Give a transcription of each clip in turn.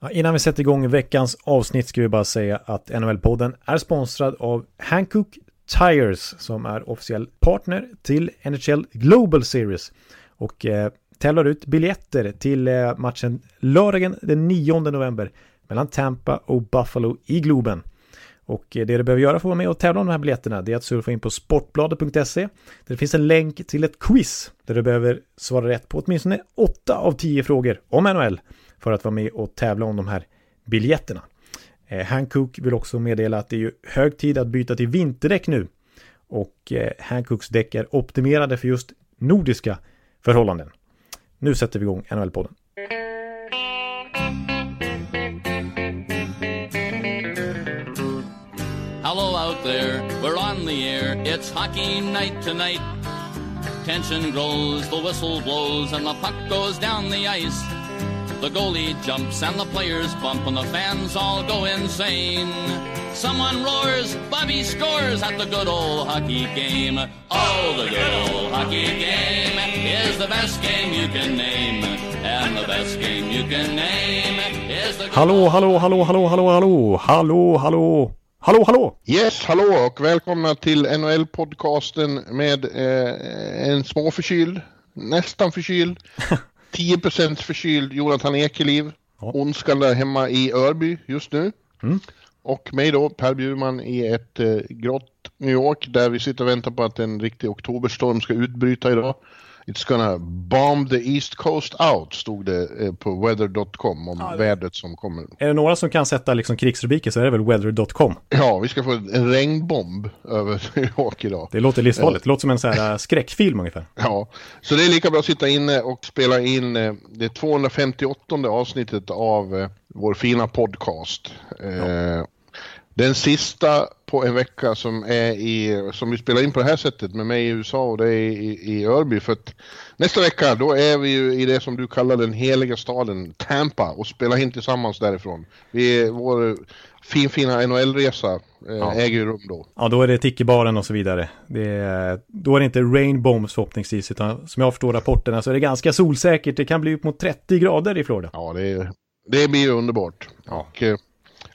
Ja, innan vi sätter igång veckans avsnitt ska vi bara säga att NHL-podden är sponsrad av Hankook Tires som är officiell partner till NHL Global Series och eh, tävlar ut biljetter till eh, matchen lördagen den 9 november mellan Tampa och Buffalo i Globen. Och eh, det du behöver göra för att vara med och tävla om de här biljetterna det är att surfa in på sportbladet.se. Där det finns en länk till ett quiz där du behöver svara rätt på åtminstone 8 av 10 frågor om NHL för att vara med och tävla om de här biljetterna. Eh, Hankook vill också meddela att det är ju hög tid att byta till vinterdäck nu. Och eh, Hancooks däck är optimerade för just nordiska förhållanden. Nu sätter vi igång NHL-podden. Hello out there, we're on the air. It's hockey night tonight. Tension grows, the whistle blows, and the puck goes down the ice. The goalie jumps and the players bump and the fans all go insane. Someone roars, Bobby scores at the good old hockey game. Oh, the good old hockey game is the best game you can name. And the best game you can name is the... Hallå, hallå, hallå, hallå, hallå, hallå, hallå, hallå. Hallå, hallå! Yes, hallå och välkomna till NHL-podcasten med eh, en småförkyld, nästan förkyld, 10% förkyld Jonathan Ekeliv, Ja. ondskan där hemma i Örby just nu. Mm. Och mig då, Per Bjurman i ett eh, grått New York där vi sitter och väntar på att en riktig oktoberstorm ska utbryta idag. It's gonna bomb the East Coast out, stod det eh, på weather.com om vädret som kommer. Är det några som kan sätta liksom krigsrubriker så är det väl weather.com. Ja, vi ska få en regnbomb över New York idag. Det låter livsfarligt. Det låter som en sån här äh, skräckfilm ungefär. Ja, så det är lika bra att sitta inne och spela in eh, det 258 avsnittet av eh, vår fina podcast. Eh, Den sista på en vecka som är i, som vi spelar in på det här sättet med mig i USA och det är i, i Örby. För att nästa vecka då är vi ju i det som du kallar den heliga staden Tampa och spelar in tillsammans därifrån. Vi, vår finfina NHL-resa eh, Ja. äger ju rum då. Ja, då är det Tiki-baren och så vidare. Det är, då är det inte rain bombs förhoppningsvis, utan som jag förstår rapporterna så är det ganska solsäkert. Det kan bli upp mot 30 grader i Florida. Ja, det, det blir ju underbart. Ja. Och, eh,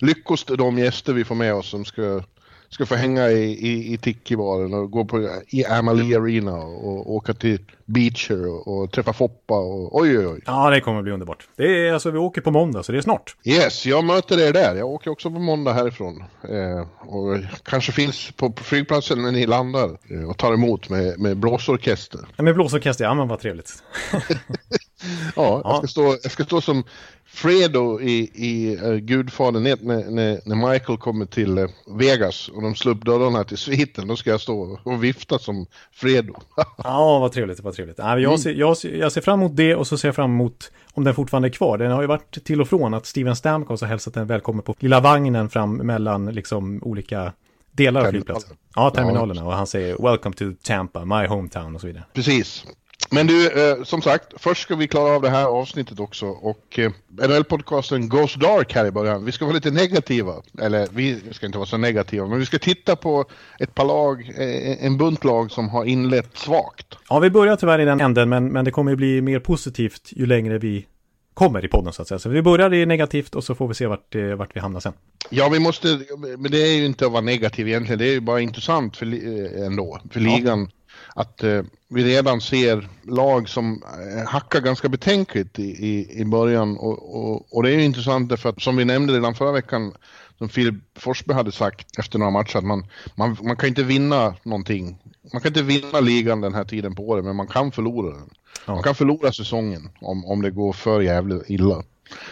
lyckos de gäster vi får med oss som ska, ska få hänga i, i, i Tiki-baren och gå på, i Amalie Arena och, och åka till Beacher och, och träffa Foppa och oj oj oj. Ja, det kommer bli underbart. Det är alltså, vi åker på måndag, så det är snart. Yes, jag möter er där. Jag åker också på måndag härifrån. Eh, och kanske finns på, på flygplatsen när ni landar eh, och tar emot med, med blåsorkester. Ja, med blåsorkester, ja men vad trevligt. Ja, Ja. Jag, ska stå, jag ska stå som Fredo i, i uh, Gudfadern 1 när, när, när Michael kommer till eh, Vegas och de slår upp dörrarna till sviten. Då ska jag stå och vifta som Fredo. Ja, vad trevligt, vad trevligt. Ja, jag, ser, jag, ser, jag ser fram emot det och så ser jag fram emot om den fortfarande är kvar. Den har ju varit till och från att Steven Stamkos har hälsat den välkommen på lilla vagnen fram mellan liksom olika delar av flygplatsen. Ja, terminalerna. Och han säger “Welcome to Tampa, my hometown” och så vidare. Precis. Men du, eh, som sagt, först ska vi klara av det här avsnittet också. Och eh, NHL-podcasten Goes Dark här i början. Vi ska vara lite negativa. Eller vi ska inte vara så negativa, men vi ska titta på ett par lag, eh, en bunt lag som har inlett svagt. Ja, vi börjar tyvärr i den änden, men, men det kommer ju bli mer positivt ju längre vi kommer i podden så att säga. Så vi börjar i negativt och så får vi se vart, eh, vart vi hamnar sen. Ja, vi måste, men det är ju inte att vara negativ egentligen. Det är ju bara intressant för, eh, ändå, för Ja. ligan. Att eh, vi redan ser lag som eh, hackar ganska betänkligt i, i, i början. Och, och, och det är ju intressant därför att som vi nämnde redan förra veckan, som Filip Forsberg hade sagt efter några matcher, att man, man, man kan inte vinna någonting. Man kan inte vinna ligan den här tiden på året, men man kan förlora den. Ja. Man kan förlora säsongen om, om det går för jävligt illa.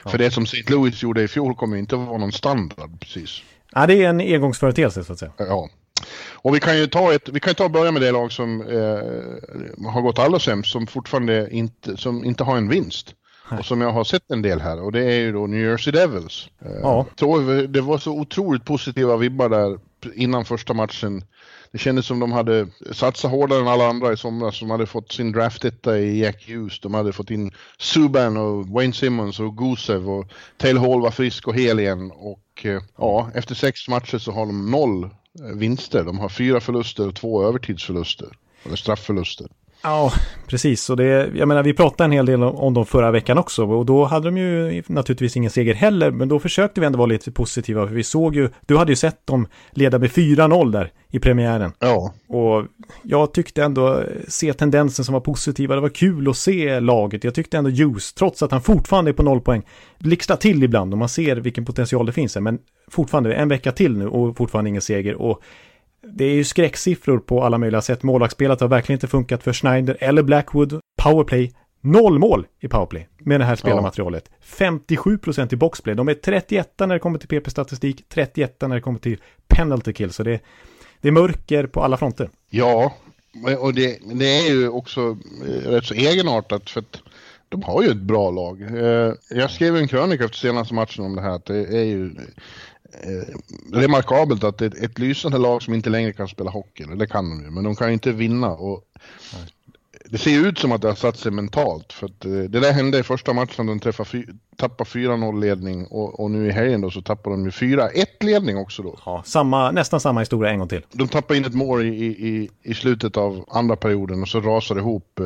För det som St. Louis gjorde i fjol kommer inte att vara någon standard precis. Ja, det är en engångsföreteelse så att säga. Ja. Och vi kan ju ta ett, vi kan ta börja med det lag som eh, har gått allra sämst, som fortfarande inte, som inte har en vinst. Och som jag har sett en del här och det är ju då New Jersey Devils. Eh, Ja. tror det var så otroligt positiva vibbar där innan första matchen. Det kändes som de hade satsat hårdare än alla andra i somras. De hade fått sin draftetta i Jack Hughes. De hade fått in Subban och Wayne Simmons och Gusev och Taylor Hall var frisk och hel igen. Och eh, ja, efter sex matcher så har de noll vinster. De har fyra förluster och två övertidsförluster. Eller straffförluster. Ja, precis. Och det, jag menar, vi pratade en hel del om dem förra veckan också. Och då hade de ju naturligtvis ingen seger heller. Men då försökte vi ändå vara lite positiva. För vi såg ju, du hade ju sett dem leda med 4-0 där i premiären. Ja. Och jag tyckte ändå se tendensen som var positiva. Det var kul att se laget. Jag tyckte ändå Ljus, trots att han fortfarande är på noll poäng, blixtrar till ibland och man ser vilken potential det finns. Men fortfarande en vecka till nu och fortfarande ingen seger. Och det är ju skräcksiffror på alla möjliga sätt. Målvaktsspelet har verkligen inte funkat för Schneider eller Blackwood. Powerplay, noll mål i powerplay med det här spelarmaterialet. Ja. 57% i boxplay. De är 31 när det kommer till PP-statistik, 31 när det kommer till penalty kill. Så det, det är mörker på alla fronter. Ja, och det, det är ju också eh, rätt så egenartat för att de har ju ett bra lag. Eh, jag skrev en krönika efter senaste matchen om det här att det är ju remarkabelt att ett, ett lysande lag som inte längre kan spela hockey, det kan de ju, men de kan ju inte vinna. Och det ser ut som att det har satt sig mentalt, för att eh, det där hände i första matchen, de träffade fy, tappade 4-0 ledning och, och, nu i helgen då så tappar de ju 4-1 ledning också då. Ja, samma, nästan samma historia en gång till. De tappade in ett mål i, i, i slutet av andra perioden och så rasade det ihop.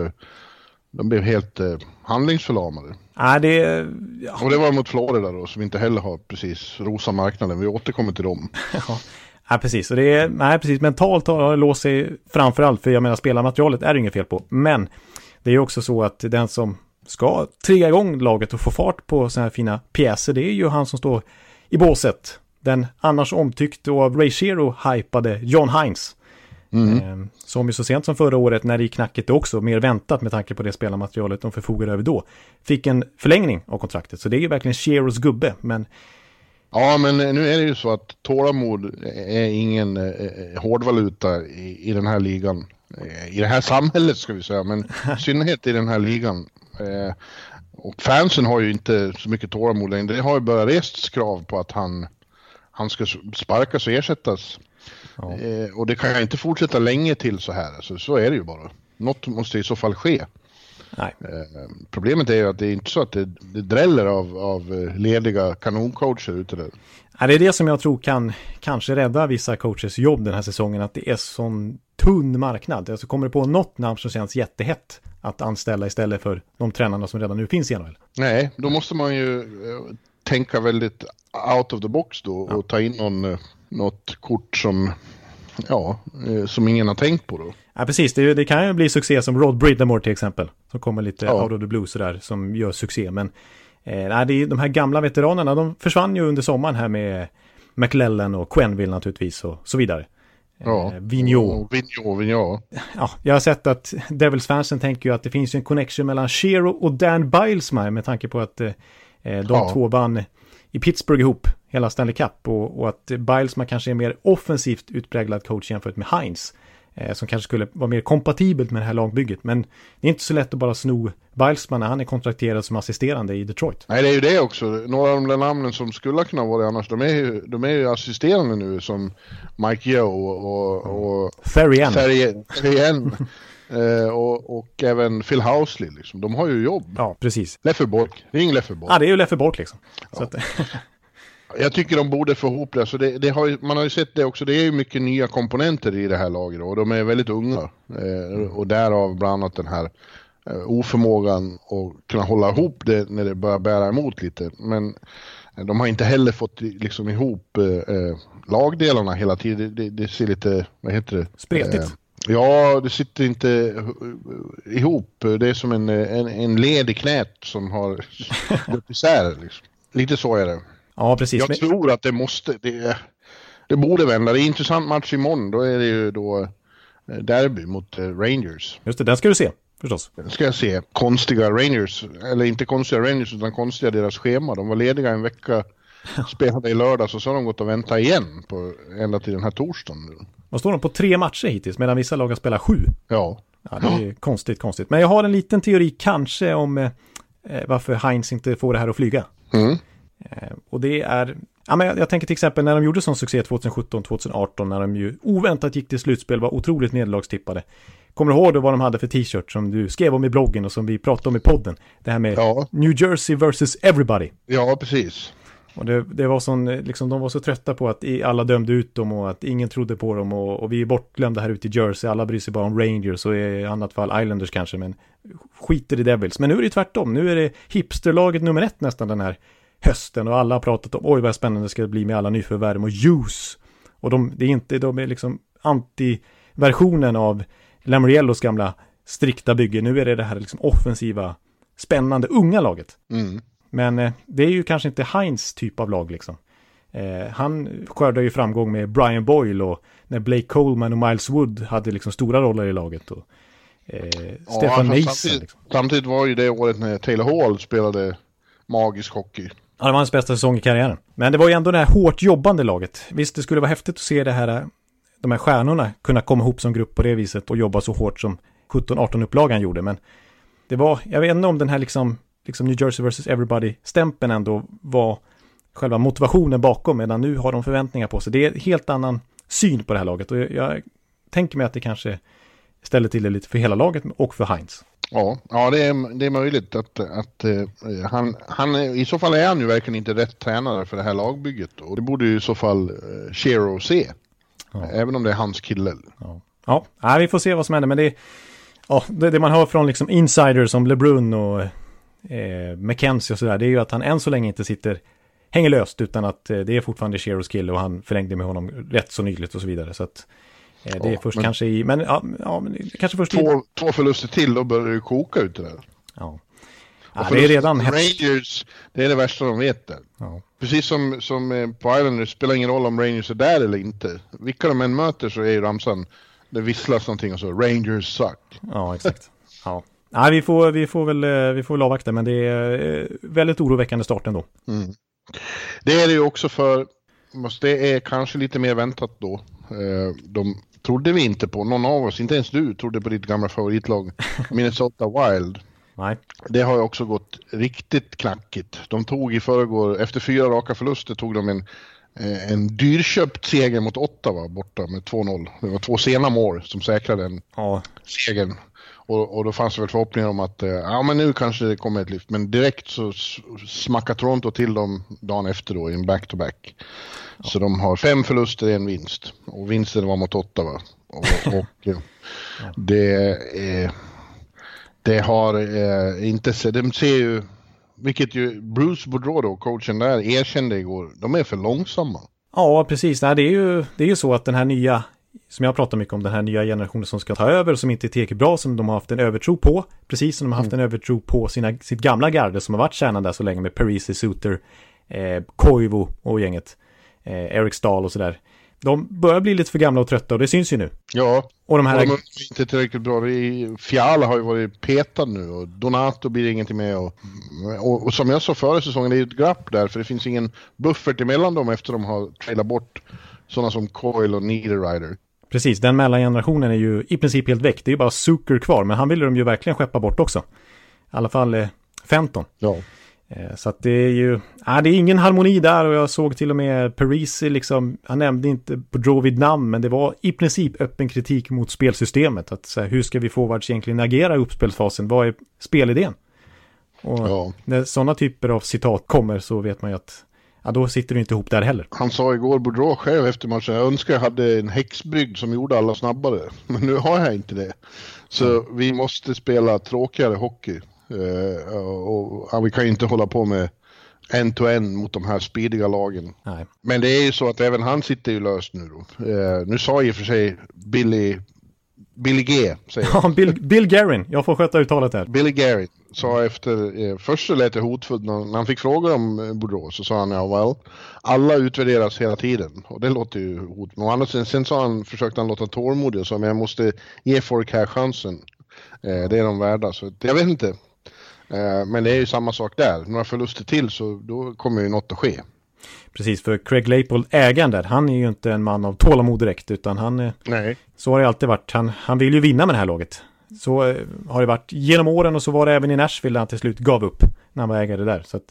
De blev helt eh, handlingsförlamade. Ja, det... Ja. Och det var mot Florida då, som inte heller har precis rosa marknaden. Vi återkommer till dem. ja. ja, precis. Och det är, nej, precis. Mentalt har det låst sig framför allt, för jag menar spelarmaterialet är det inget fel på. Men det är också så att den som ska trigga igång laget och få fart på sådana här fina pjäser, det är ju han som står i båset. Den annars omtyckte och av Ray Shero hypade John Hines. Mm. Ehm, som ju så sent som förra året när det gick knackigt också, mer väntat med tanke på det spelarmaterialet de förfogade över då, fick en förlängning av kontraktet. Så det är ju verkligen Sheros gubbe, men Ja, men nu är det ju så att tålamod är ingen eh, hårdvaluta i, i den här ligan. Eh, I det här samhället ska vi säga, men i synnerhet i den här ligan. Eh, och fansen har ju inte så mycket tålamod längre. Det har ju börjat rests krav på att han, han ska sparkas och ersättas. Ja. Eh, och det kan inte fortsätta länge till så här. Alltså, så är det ju bara. Något måste i så fall ske. Nej. Eh, problemet är ju att det är inte så att det, det dräller av, av eh, lediga kanoncoacher ute där. Ja, det är det som jag tror kan kanske rädda vissa coachers jobb den här säsongen, att det är sån tunn marknad. Alltså kommer det på något namn som känns jättehett att anställa istället för de tränarna som redan nu finns i NHL? Nej, då måste man ju eh, tänka väldigt out of the box då och ja. ta in någon något kort som, ja, eh, som ingen har tänkt på då. Ja, precis. Det, det kan ju bli succé som Rod Bridamore till exempel. Som kommer lite ja. out of the blue sådär, som gör succé. Men eh, det de här gamla veteranerna, de försvann ju under sommaren här med McLellan och Quenville naturligtvis och så vidare. Ja, eh, Vigneault. Vigneault, Vigneault. Ja, jag har sett att Devils-fansen tänker ju att det finns en connection mellan Shero och Dan Bilesmeyer med tanke på att eh, de ja. två vann i Pittsburgh ihop hela Stanley Cup och, och att Bilesman kanske är mer offensivt utpräglad coach jämfört med Heinz. Eh, som kanske skulle vara mer kompatibelt med det här lagbygget. Men det är inte så lätt att bara sno Bilesman när han är kontrakterad som assisterande i Detroit. Nej, det är ju det också. Några av de namnen som skulle kunna vara det annars, de är ju, de är ju assisterande nu som Mike Joe och... och Therrien. Therrien. Eh, och, och även Phil Housley, liksom. de har ju jobb. Ja, precis. Leffe Bork, ring Leffe Bork. Ja, det är ju Leffe Bork liksom. Ja. Att... Jag tycker de borde få ihop det. Alltså det, det har ju, man har ju sett det också. Det är ju mycket nya komponenter i det här laget och de är väldigt unga. Eh, och därav bland annat den här eh, oförmågan att kunna hålla ihop det när det börjar bära emot lite. Men eh, de har inte heller fått liksom ihop eh, eh lagdelarna hela tiden. Det, det, ser lite, vad heter det? Spretigt. Eh, ja, det sitter inte ihop. Det är som en, en, en led i knät som har gått isär. Liksom. Lite så är det. Ja, precis. Jag tror att det måste, det, det borde vända. Det är en intressant match imorgon. Då är det ju då eh, derby mot eh, Rangers. Just det, den ska du se förstås. Den ska jag se. Konstiga Rangers, eller inte konstiga Rangers utan konstiga deras schema. De var lediga en vecka, spelade i lördags och så har de gått och väntat igen på, ända till den här torsdagen. Vad står de på tre matcher hittills medan vissa lag har spelat sju? Ja. Ja, det är konstigt, konstigt. Men jag har en liten teori kanske om eh, eh varför Heinz inte får det här att flyga. Mm. Eh, och det är, ja men jag, jag, tänker till exempel när de gjorde sån succé 2017-2018 när de ju oväntat gick till slutspel, var otroligt nederlagstippade. Kommer du ihåg då vad de hade för t-shirt som du skrev om i bloggen och som vi pratade om i podden? Det här med ja. New Jersey versus everybody. Ja, precis. Och det, det, var sån, liksom, de var så trötta på att alla dömde ut dem och att ingen trodde på dem och, och vi är bortglömda här ute i Jersey. Alla bryr sig bara om Rangers och i annat fall Islanders kanske, men skiter i Devils. Men nu är det tvärtom. Nu är det hipsterlaget nummer ett nästan den här hösten och alla har pratat om oj vad spännande det ska bli med alla nyförvärv och juice. Och de, det är inte, de är liksom anti-versionen av Lamoriellos gamla strikta bygge. Nu är det det här liksom offensiva, spännande, unga laget. Mm. Men eh, det är ju kanske inte Heinz typ av lag liksom. Eh, han skördar ju framgång med Brian Boyle och när Blake Coleman och Miles Wood hade liksom stora roller i laget. Och, eh, Stefan Mason. Samtidigt, liksom. samtidigt var ju det året när Taylor Hall spelade magisk hockey. Ja, det var hans bästa säsong i karriären. Men det var ju ändå det här hårt jobbande laget. Visst, det skulle vara häftigt att se det här, de här stjärnorna kunna komma ihop som grupp på det viset och jobba så hårt som 17-18-upplagan gjorde. Men det var, jag vet inte om den här liksom, liksom New Jersey vs. Everybody-stämpeln ändå var själva motivationen bakom, medan nu har de förväntningar på sig. Det är en helt annan syn på det här laget och jag, jag tänker mig att det kanske ställer till det lite för hela laget och för Heinz. Ja, ja det, är, det är möjligt att, att uh, han, han, i så fall är han ju verkligen inte rätt tränare för det här lagbygget. Och det borde ju i så fall uh, Shero se. Ja. Även om det är hans kille. Ja. ja, vi får se vad som händer. Men det, ja, det, det man hör från liksom insiders som LeBrun och eh, McKenzie och sådär. Det är ju att han än så länge inte sitter hänger löst utan att eh, det är fortfarande Sheros kille och han förlängde med honom rätt så nyligt och så vidare. Så att Eh, det är ja, först kanske i, men ja, ja men kanske först två, i... Två förluster till, då börjar det koka ut det där. Ja. ja det är redan Rangers, det är det värsta de vet där. Ja. Precis som, som eh, på Islanders, spelar ingen roll om Rangers är där eller inte. Vilka de än möter så är ju ramsan, det visslas någonting och så, Rangers suck. Ja, exakt. ja. Nej, vi får, vi får väl eh, vi får väl avvakta, men det är väldigt oroväckande start ändå. Mm. Det är det ju också för, det är kanske lite mer väntat då. De trodde vi inte på. Någon av oss, inte ens du, trodde på ditt gamla favoritlag Minnesota Wild. Nej. Det har ju också gått riktigt knackigt. De tog i förrgår, efter fyra raka förluster, tog de en, eh, en dyrköpt seger mot Ottawa borta med 2-0. Det var två sena mål som säkrade den ja. segern. Och, och då fanns det väl förhoppningar om att eh, ja men nu kanske det kommer ett lyft. Men direkt så smackade Toronto till dem dagen efter då i en back-to-back. -back. Så de har fem förluster, en vinst. Och vinsten var mot åtta va? Och, och eh, det, är, det har eh, inte, de ser ju, vilket ju Bruce Boudreau då, coachen där, erkände igår, de är för långsamma. Ja, precis. Nej, det är ju det är ju så att den här nya, som jag pratar mycket om, den här nya generationen som ska ta över, som inte är tillräckligt bra, som de har haft en övertro på, precis som de har haft mm. en övertro på sina, sitt gamla garde som har varit kärnan där så länge med Parisi, Suter, eh, Koivu och gänget eh, Eric Stahl och sådär. De börjar bli lite för gamla och trötta och det syns ju nu. Ja, och de här... Och de är inte tillräckligt bra. Fiala har ju varit petad nu och Donato blir ingenting med. Och, och, och, som jag sa förra säsongen, det är ju ett glapp där för det finns ingen buffert emellan dem efter de har trailat bort sådana som Coil och Niederreiter. Precis, den mellangenerationen är ju i princip helt väck. Det är ju bara Zucker kvar, men han ville de ju verkligen skeppa bort också. I alla fall eh, Fenton. Ja. Eh, så att det är ju, äh, det är ingen harmoni där och jag såg till och med Parisi liksom, han nämnde inte på vid namn, men det var i princip öppen kritik mot spelsystemet. Att så här, hur ska vi forwards egentligen agera i uppspelsfasen? Vad är spelidén? Och ja. när sådana typer av citat kommer så vet man ju att ja, då sitter det inte ihop där heller. Han sa igår, Boudreau själv efter matchen, jag önskar jag hade en häxbrygd som gjorde alla snabbare. Men nu har jag inte det. Så mm. vi måste spela tråkigare hockey. Uh, och, och, vi kan ju inte hålla på med en-to-en mot de här speediga lagen. Nej. Men det är ju så att även han sitter ju löst nu då. Uh, nu sa i och för sig Billy, Billy G. Säger ja, Bill, Bill Garin. Jag får sköta uttalet här. Billy Garin sa efter, eh, först så lät det hotfullt när, han fick frågor om eh, Boudreau så sa han ja well, alla utvärderas hela tiden och det låter ju hotfullt. Sen, sen sa han, försökte han låta tålmodig och sa men jag måste ge folk här chansen. Eh, det är de värda så jag vet inte. Eh, men det är ju samma sak där. Några förluster till så då kommer ju något att ske. Precis, för Craig Leipold, ägaren där, han är ju inte en man av tålamod direkt, utan han... Eh, Nej. Så har det alltid varit. Han, han vill ju vinna med det här laget. Så har det varit genom åren och så var det även i Nashville när han till slut gav upp när han var ägare där. Så att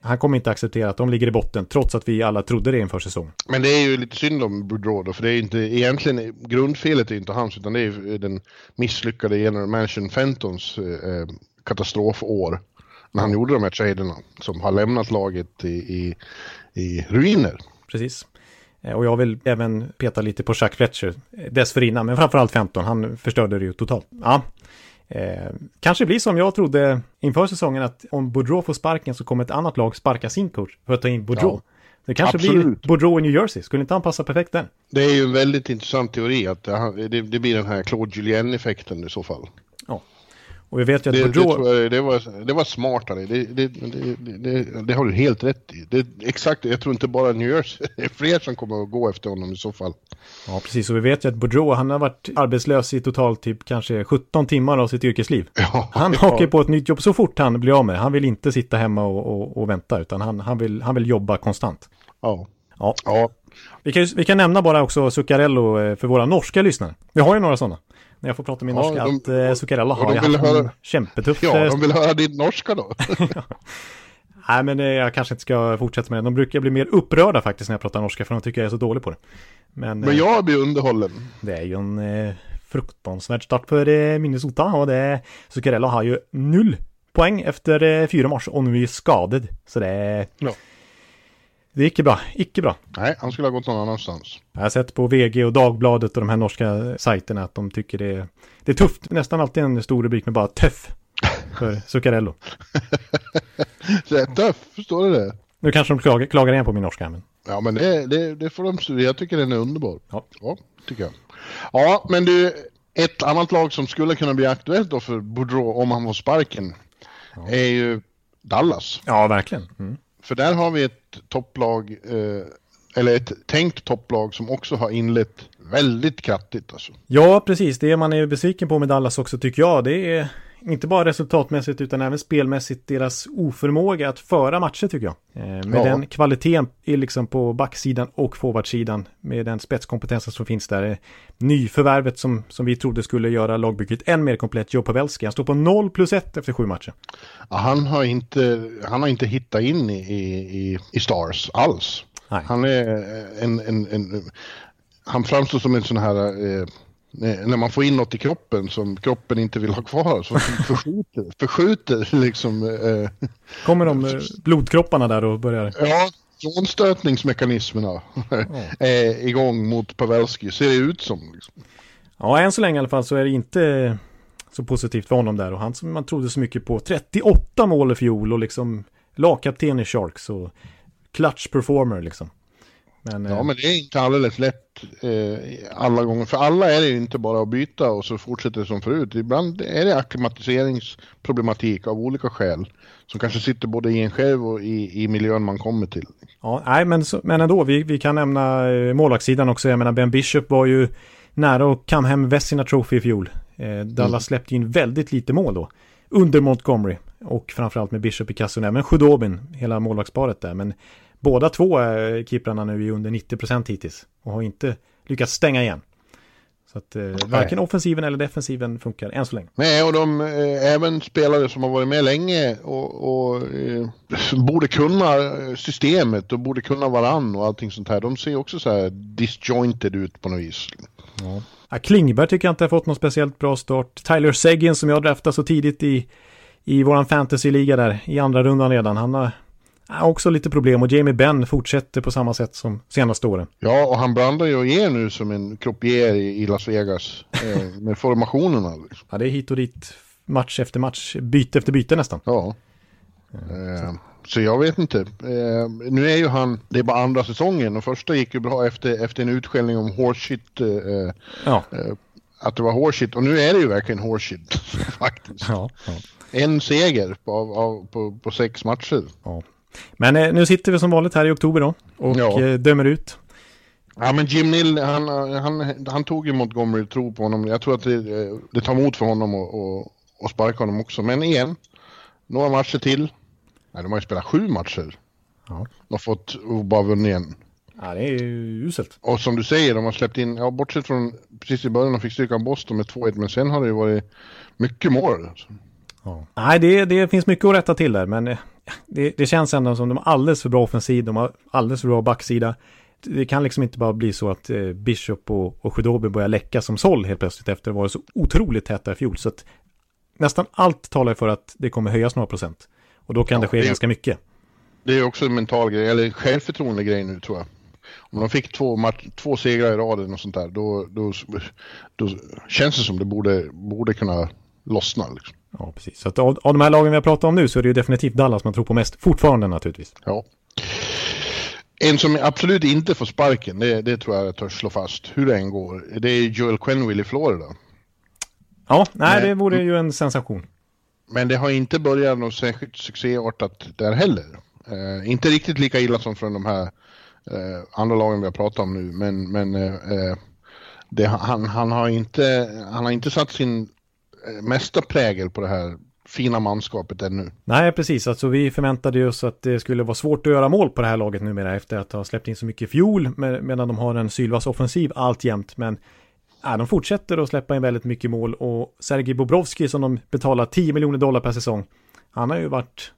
han kommer inte acceptera att de ligger i botten, trots att vi alla trodde det inför säsongen. Men det är ju lite synd om Boudreau då, för det är inte, egentligen, grundfelet är inte hans, utan det är den misslyckade general mansion Fentons eh, katastrofår. när han gjorde de här traderna som har lämnat laget i, i, i ruiner. Precis. Eh, och jag vill även peta lite på Chuck Fletcher eh, dessförinnan, men framförallt 15. Han förstörde det ju totalt. Ja, eh, kanske blir som jag trodde inför säsongen att om Boudreau får sparken så kommer ett annat lag sparka sin coach för att ta in Boudreau. Ja. Det kanske Absolut. blir Boudreau i New Jersey. Skulle inte han passa perfekt där? Det är ju en väldigt intressant teori att det, det blir den här Claude Julien-effekten i så fall. Och vi vet ju att det, Boudreau... Det, det, var, det var smartare, det, det, det, det, har du helt rätt i. Det, exakt, jag tror inte bara New Jersey, det är fler som kommer att gå efter honom i så fall. Ja, precis. Och vi vet ju att Boudreau, han har varit arbetslös i totalt typ kanske 17 timmar av sitt yrkesliv. Ja, han ja. hakar på ett nytt jobb så fort han blir av med Han vill inte sitta hemma och, och, och vänta, utan han, han, vill, han vill jobba konstant. Ja. Ja. ja. Vi, kan, vi kan nämna bara också Zuccarello eh, för våra norska lyssnare. Vi har ju några sådana. När jag får prata med ja, norska, de, att eh, Zuccarello har ju haft höra, en kämpetuff... Ja, de vill höra din norska då. Nej, men eh, jag kanske inte ska fortsätta med det. De brukar bli mer upprörda faktiskt när jag pratar norska, för de tycker jag är så dålig på det. Men, men jag blir underhållen. Det är ju en eh, fruktansvärd start för eh, Minnesota och det... Zuccarello har ju noll poäng efter eh, fyra matcher och nu är skadad. Så det. Ja. Det gick bra, icke bra. Nej, han skulle ha gått någon annanstans. Jag har sett på VG och Dagbladet och de här norska sajterna att de tycker det är, det är tufft. Nästan alltid en stor rubrik med bara tuff för Zuccarello. är tuff, förstår du det? Nu kanske de klagar, klagar igen på min norska. Men... Ja, men det, det, det får de Jag tycker den är underbar. Ja. ja, tycker jag. Ja, men du, ett annat lag som skulle kunna bli aktuellt då för Boudreau om han får sparken ja. är ju Dallas. Ja, verkligen. Mm. För där har vi ett topplag, eh, eller ett tänkt topplag som också har inlett väldigt kraftigt alltså. Ja, precis. Det man är besviken på med Dallas också tycker jag, det är inte bara resultatmässigt utan även spelmässigt deras oförmåga att föra matcher tycker jag. Eh, med ja. den kvaliteten liksom på backsidan och forwardsidan med den spetskompetensen som finns där. Eh, nyförvärvet som, som vi trodde skulle göra lagbygget än mer komplett, Joe Pavelski. Han står på 0 plus 1 efter sju matcher. Ja, han, har inte, han har inte hittat in i, i, i Stars alls. Nej. Han är en, en, en, han framstår som en sån här eh, när man får in något i kroppen som kroppen inte vill ha kvar så förskjuter, förskjuter liksom. Eh, Kommer de eh, blodkropparna där och börjar? Ja, frånstötningsmekanismerna är igång mot Pavelski, ser det ut som. Liksom. Ja, än så länge i alla fall så är det inte så positivt för honom där och han som man trodde så mycket på. 38 mål i fjol och liksom lagkapten i Sharks och clutch performer liksom. Men, ja, eh, men det är inte alldeles lätt eh, alla gånger. För alla är det ju inte bara att byta och så fortsätter det som förut. Ibland är det akklimatiseringsproblematik av olika skäl. Som kanske sitter både i en själv och i, i miljön man kommer till. Ja, nej, men, men ändå, vi, vi kan nämna eh, målvaktssidan också. Jag menar, Ben Bishop var ju nära att kam hem Vessina Trophy i fjol. Eh, Dallas mm. släppte in väldigt lite mål då. Under Montgomery. Och framförallt med Bishop i kassen, även Sjudobin, hela målvaktsparet där. Men Båda två är keeprarna nu är under 90% hittills och har inte lyckats stänga igen. Så att eh, varken offensiven eller defensiven funkar än så länge. Nej, och de eh, även spelare som har varit med länge och, och eh, borde kunna systemet och borde kunna varann och allting sånt här. De ser också så här disjointed ut på något vis. Ja. Ja, Klingberg tycker jag inte har fått någon speciellt bra start. Tyler Seguin som jag draftade så tidigt i, i våran fantasyliga där i andra rundan redan. Han har också lite problem och Jamie Benn fortsätter på samma sätt som senaste åren. Ja, och han blandar ju och ger nu som en croupier i Las Vegas eh, med formationerna. Liksom. Ja, det är hit och dit, match efter match, byte efter byte nästan. Ja. Eh, så jag vet inte. Eh, nu är ju han, det är bara andra säsongen och första gick ju bra efter, efter en utskällning om horseshit. Eh, ja. Eh, att det var horseshit och nu är det ju verkligen horseshit faktiskt. Ja, ja. En seger på, av, på, på sex matcher. Ja. Men eh, nu sitter vi som vanligt här i oktober då och ja. eh, dömer ut. Ja men Jim Nill, han, han, han tog ju Montgomery tro på honom. Jag tror att det, eh, det tar emot för honom att sparka honom också. Men igen, några matcher till. Nej, de har ju spelat sju matcher. Ja. De har fått och bara vunnit igen. Ja, det är ju uselt. Och som du säger, de har släppt in, ja bortsett från precis i början de fick stryka Boston med 2-1, men sen har det ju varit mycket mål. Ja. Nej, det, det finns mycket att rätta till där, men eh, det, det, känns ändå som de har alldeles för bra offensiv, de har alldeles för bra backsida. Det kan liksom inte bara bli så att eh, Bishop och, och Shudobi börjar läcka som såll helt plötsligt efter att ha varit så otroligt täta i fjol. Så att nästan allt talar för att det kommer höjas några procent. Och då kan Ja, det ske det ganska mycket. Det är också en mental grej, eller självförtroende grej nu tror jag. Om de fick två, match, två segrar i raden och sånt där, då, då, då känns det som det borde, borde kunna lossna. Liksom. Ja, precis. Så att av, av de här lagen vi har pratat om nu så är det ju definitivt Dallas man tror på mest. Fortfarande naturligtvis. Ja. En som absolut inte får sparken, det, det tror jag jag törs slå fast, hur det än går, det är Joel Quenneville i Florida. Ja, nej, Nej. det vore ju en sensation. Men det har inte börjat något särskilt succéartat där heller. Eh, inte riktigt lika illa som från de här eh, andra lagen vi har pratat om nu, men, men eh, eh, det, han, han, har inte, han har inte satt sin mesta prägel på det här fina manskapet ännu. Nej, precis. Alltså vi förväntade oss att det skulle vara svårt att göra mål på det här laget numera efter att ha släppt in så mycket i fjol med, medan de har en sylvass offensiv alltjämt. Men ja, de fortsätter att släppa in väldigt mycket mål och Sergej Bobrovski som de betalar 10 miljoner dollar per säsong. Han har ju varit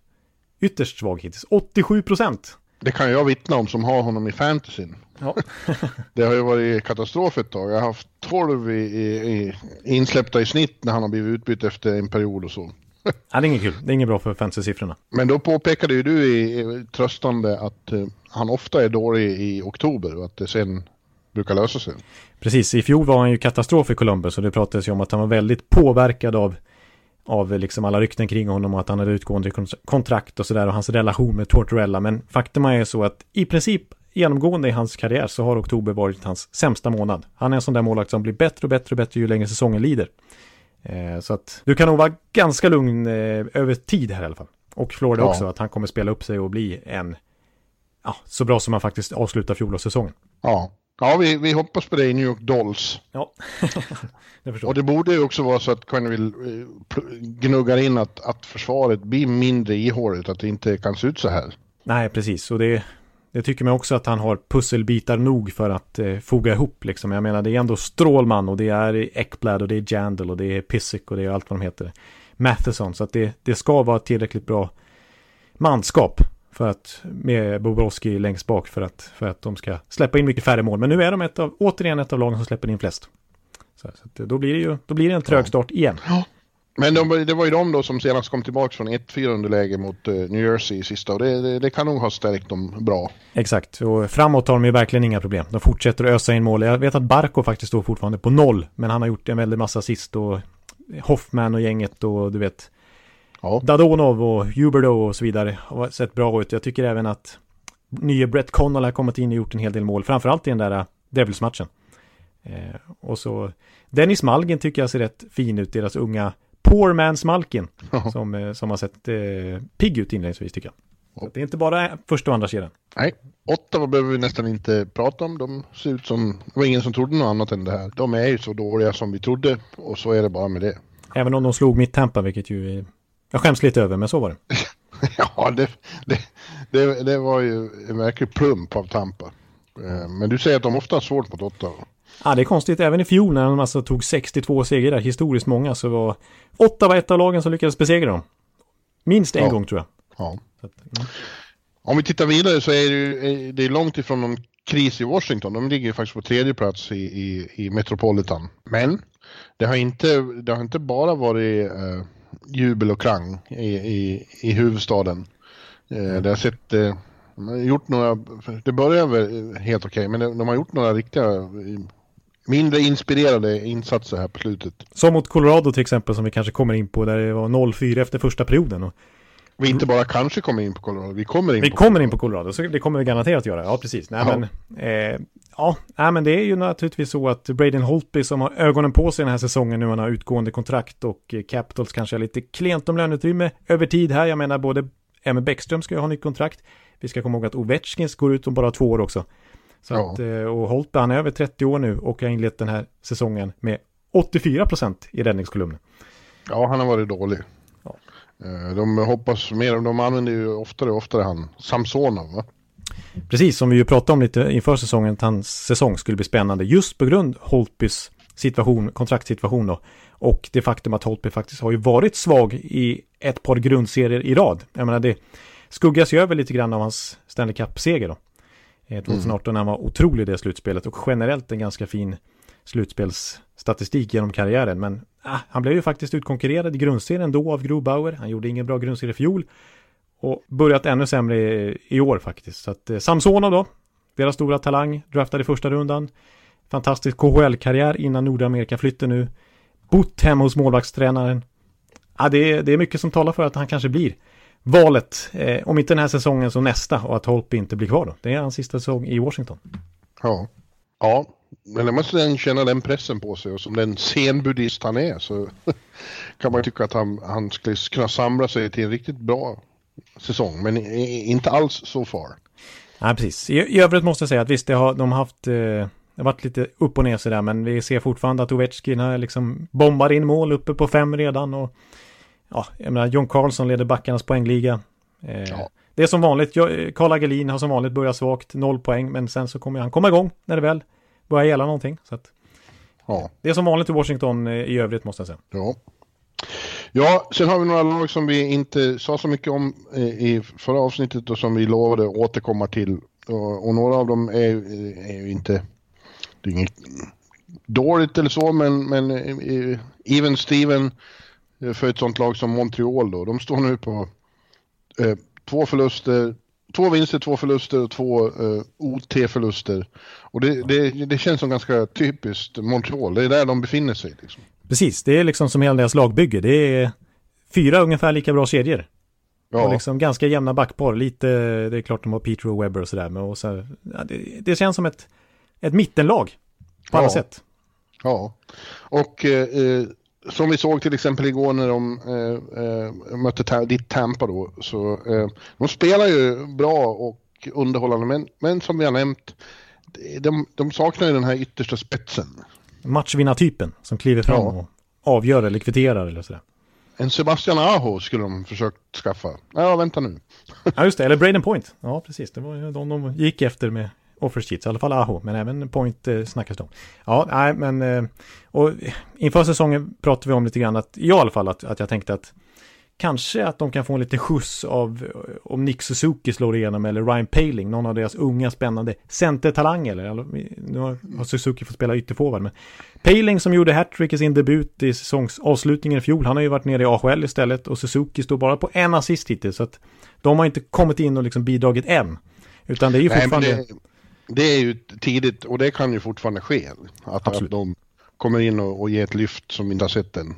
ytterst svag hittills. 87 procent. Det kan jag vittna om som har honom i fantasyn. Ja. Det har ju varit katastrof ett tag. Jag har haft 12 i, i, insläppta i snitt när han har blivit utbytt efter en period och så. ja, det är inget kul. Det är inget bra för fantasy-siffrorna. Men då påpekade ju du i, i tröstande att eh, han ofta är dålig i oktober och att det sen brukar lösa sig. Precis, i fjol var han ju katastrof i Columbus och det pratades ju om att han var väldigt påverkad av av liksom alla rykten kring honom och att han hade utgående kon- kontrakt och sådär och hans relation med Tortorella. Men faktum är ju så att i princip genomgående i hans karriär så har oktober varit hans sämsta månad. Han är en sån där målvakt som blir bättre och bättre och bättre ju längre säsongen lider. Eh, så att du kan nog vara ganska lugn eh, över tid här i alla fall. Och Florida Ja. också, att han kommer spela upp sig och bli en, ja, så bra som han faktiskt avslutar fjolårssäsongen. Ja, ja vi, vi hoppas på det i New York Dolls. Ja, det förstår Och det borde ju också vara så att Quenneville eh, gnuggar in att, att försvaret blir mindre ihåligt, att det inte kan se ut så här. Nej, precis. Och det, det tycker man också att han har pusselbitar nog för att eh, foga ihop. Liksom. Jag menar, det är ändå Strålman och det är Ekblad och det är Jandal och det är Pissick och det är allt vad de heter. Matheson. Så att det, det ska vara tillräckligt bra manskap för att, med Bobrovski längst bak för att, för att de ska släppa in mycket färre mål. Men nu är de ett av, återigen ett av lagen som släpper in flest. Så, så att, då blir det ju då blir det en trög start igen. Men de, det var ju de då som senast kom tillbaka från 1-4 underläge mot eh, New Jersey i sista och det, det, det kan nog ha stärkt dem bra. Exakt, och framåt har de ju verkligen inga problem. De fortsätter att ösa in mål. Jag vet att Barco faktiskt står fortfarande på noll, men han har gjort en väldig massa assist och Hoffman och gänget och du vet Ja, Dadonov och Huberdo och så vidare har sett bra ut. Jag tycker även att nye Brett Connell har kommit in och gjort en hel del mål, framförallt i den där äh, Devils-matchen. Eh, och så Dennis Malgin tycker jag ser rätt fin ut, deras unga Poor Man's Malkin, Ja. som, eh, som har sett eh, pigg ut inledningsvis tycker jag. Så det är inte bara första och andra kedjan. nej. Ottawa behöver vi nästan inte prata om. De ser ut som, det var ingen som trodde något annat än det här. De är ju så dåliga som vi trodde och så är det bara med det. Även om de slog mitt Tampa, vilket ju är- jag skäms lite över, men så var det. Ja, det, det, det, det var ju en verklig plump av Tampa. Eh, Men du säger att de ofta har svårt mot Ottawa. Ja, det är konstigt. Även i fjol när de alltså tog 62 segrar, historiskt många, så var Ottawa ett av lagen som lyckades besegra dem. Minst en Ja. gång tror jag. Ja. Att, mm. Om vi tittar vidare så är det, ju, är det är långt ifrån någon kris i Washington. De ligger faktiskt på tredje plats i, i, i Metropolitan. Men det har inte, det har inte bara varit eh, jubel och klang i, i, i huvudstaden. Eh, det har sett, eh, gjort några, det börjar väl helt okej, men de, de har gjort några riktiga eh, mindre inspirerade insatser här på slutet. Som mot Colorado till exempel, som vi kanske kommer in på, där det var 0-4 efter första perioden. Och Vi inte bara kanske kommer in på Colorado, vi kommer in vi på kommer in på Colorado, så det kommer vi garanterat göra. Ja, precis. Nej, Ja. men, eh, ja, nej, men det är ju naturligtvis så att Braden Holtby som har ögonen på sig den här säsongen nu, han har utgående kontrakt och eh, Capitals kanske har lite klent om löneutrymme över tid här. Jag menar, både Emil Bäckström ska ju ha nytt kontrakt. Vi ska komma ihåg att Ovechkins går ut om bara två år också. Så Ja. att, eh, och Holtby, han är över 30 år nu och har inlett den här säsongen med 84% i räddningskolumnen. Ja, han har varit dålig. Ja. Eh, De hoppas mer, de använder ju oftare och oftare han, Samsonov va? Precis som vi ju pratade om lite inför säsongen, att hans säsong skulle bli spännande just på grund Holtbys situation, kontraktssituation då. Och det faktum att Holtby faktiskt har ju varit svag i ett par grundserier i rad. Jag menar det skuggas ju över lite grann av hans Stanley Cup-seger då. Eh, 2018 när han var otrolig i det slutspelet och generellt en ganska fin slutspelsstatistik genom karriären. Men ah, han blev ju faktiskt utkonkurrerad i grundserien då av Grobauer. Han gjorde ingen bra grundserie i fjol. och börjat ännu sämre i, i år faktiskt. Så att eh, Samsona då, deras stora talang, draftade i första rundan. Fantastisk KHL-karriär innan Nordamerika-flytten nu. Bott hemma hos målvaktstränaren. Ja, det, är, det är mycket som talar för att han kanske blir valet, eh, om inte den här säsongen så nästa och att Holtby inte blir kvar då. Det är hans sista säsong i Washington. Ja, ja. Men måste den känna den pressen på sig och som den scenbuddhist han är så kan man tycka att han, han skulle kunna samla sig till en riktigt bra säsong, men inte alls så far. Nej, precis. I, I övrigt måste jag säga att visst, det har, de har haft eh, det har varit lite upp och ner sådär, men vi ser fortfarande att Ovechkin liksom bombar in mål uppe på fem redan och ja, jag menar, John Carlson leder backarnas poängliga. Eh, ja. Det är som vanligt, Karl Agelin har som vanligt börjat svagt, noll poäng, men sen så kommer han komma igång när det väl börjar gälla någonting. Så att, ja. Det är som vanligt i Washington eh, i övrigt måste jag säga. Ja. Ja, sen har vi några lag som vi inte sa så mycket om eh, i förra avsnittet och som vi lovade återkomma till. Och, och några av dem är, är ju inte, det är inget dåligt eller så, men, men Even Steven Eh, för ett sånt lag som Montreal då. De står nu på eh, två förluster, två vinster, två förluster och två eh, OT-förluster. Och det, det, det, känns som ganska typiskt Montreal, det är där de befinner sig. Liksom. Precis, det är liksom som hela deras lagbygge. Det är fyra ungefär lika bra kedjor. Ja. Och liksom ganska jämna backpar. Lite, det är klart de har Peter och Webber och sådär. Men och så, ja, det, det, känns som ett, ett mittenlag på alla sätt. Ja, och eh, som vi såg till exempel igår när de eh, eh, mötte ditt Tampa då, så eh, de spelar ju bra och underhållande, men, men som vi har nämnt, de, de saknar ju den här yttersta spetsen. Matchvinnartypen som kliver fram ja. och avgör eller kvitterar eller sådär. En Sebastian Aho skulle de försökt skaffa. Ja, vänta nu. ja, just det. Eller Braden Point. Ja, precis. Det var ju de de gick efter med offers cheats, i alla fall Aho, men även Point eh, snackas det om. Ja, nej, men eh, och inför säsongen pratade vi om lite grann att, i alla fall att, att jag tänkte att kanske att de kan få en lite skjuts av om Nick Suzuki slår igenom eller Ryan Paling, någon av deras unga spännande centertalanger. Eller, nu har Suzuki fått spela ytterforward, men Paling som gjorde hattrick i sin debut i säsongsavslutningen i fjol, han har ju varit nere i AHL istället och Suzuki står bara på en assist hittills, så att de har inte kommit in och liksom bidragit än. Utan det är ju fortfarande... Nej, det är ju tidigt och det kan ju fortfarande ske. Att, att de kommer in och, och ger ett lyft som inte har sett än.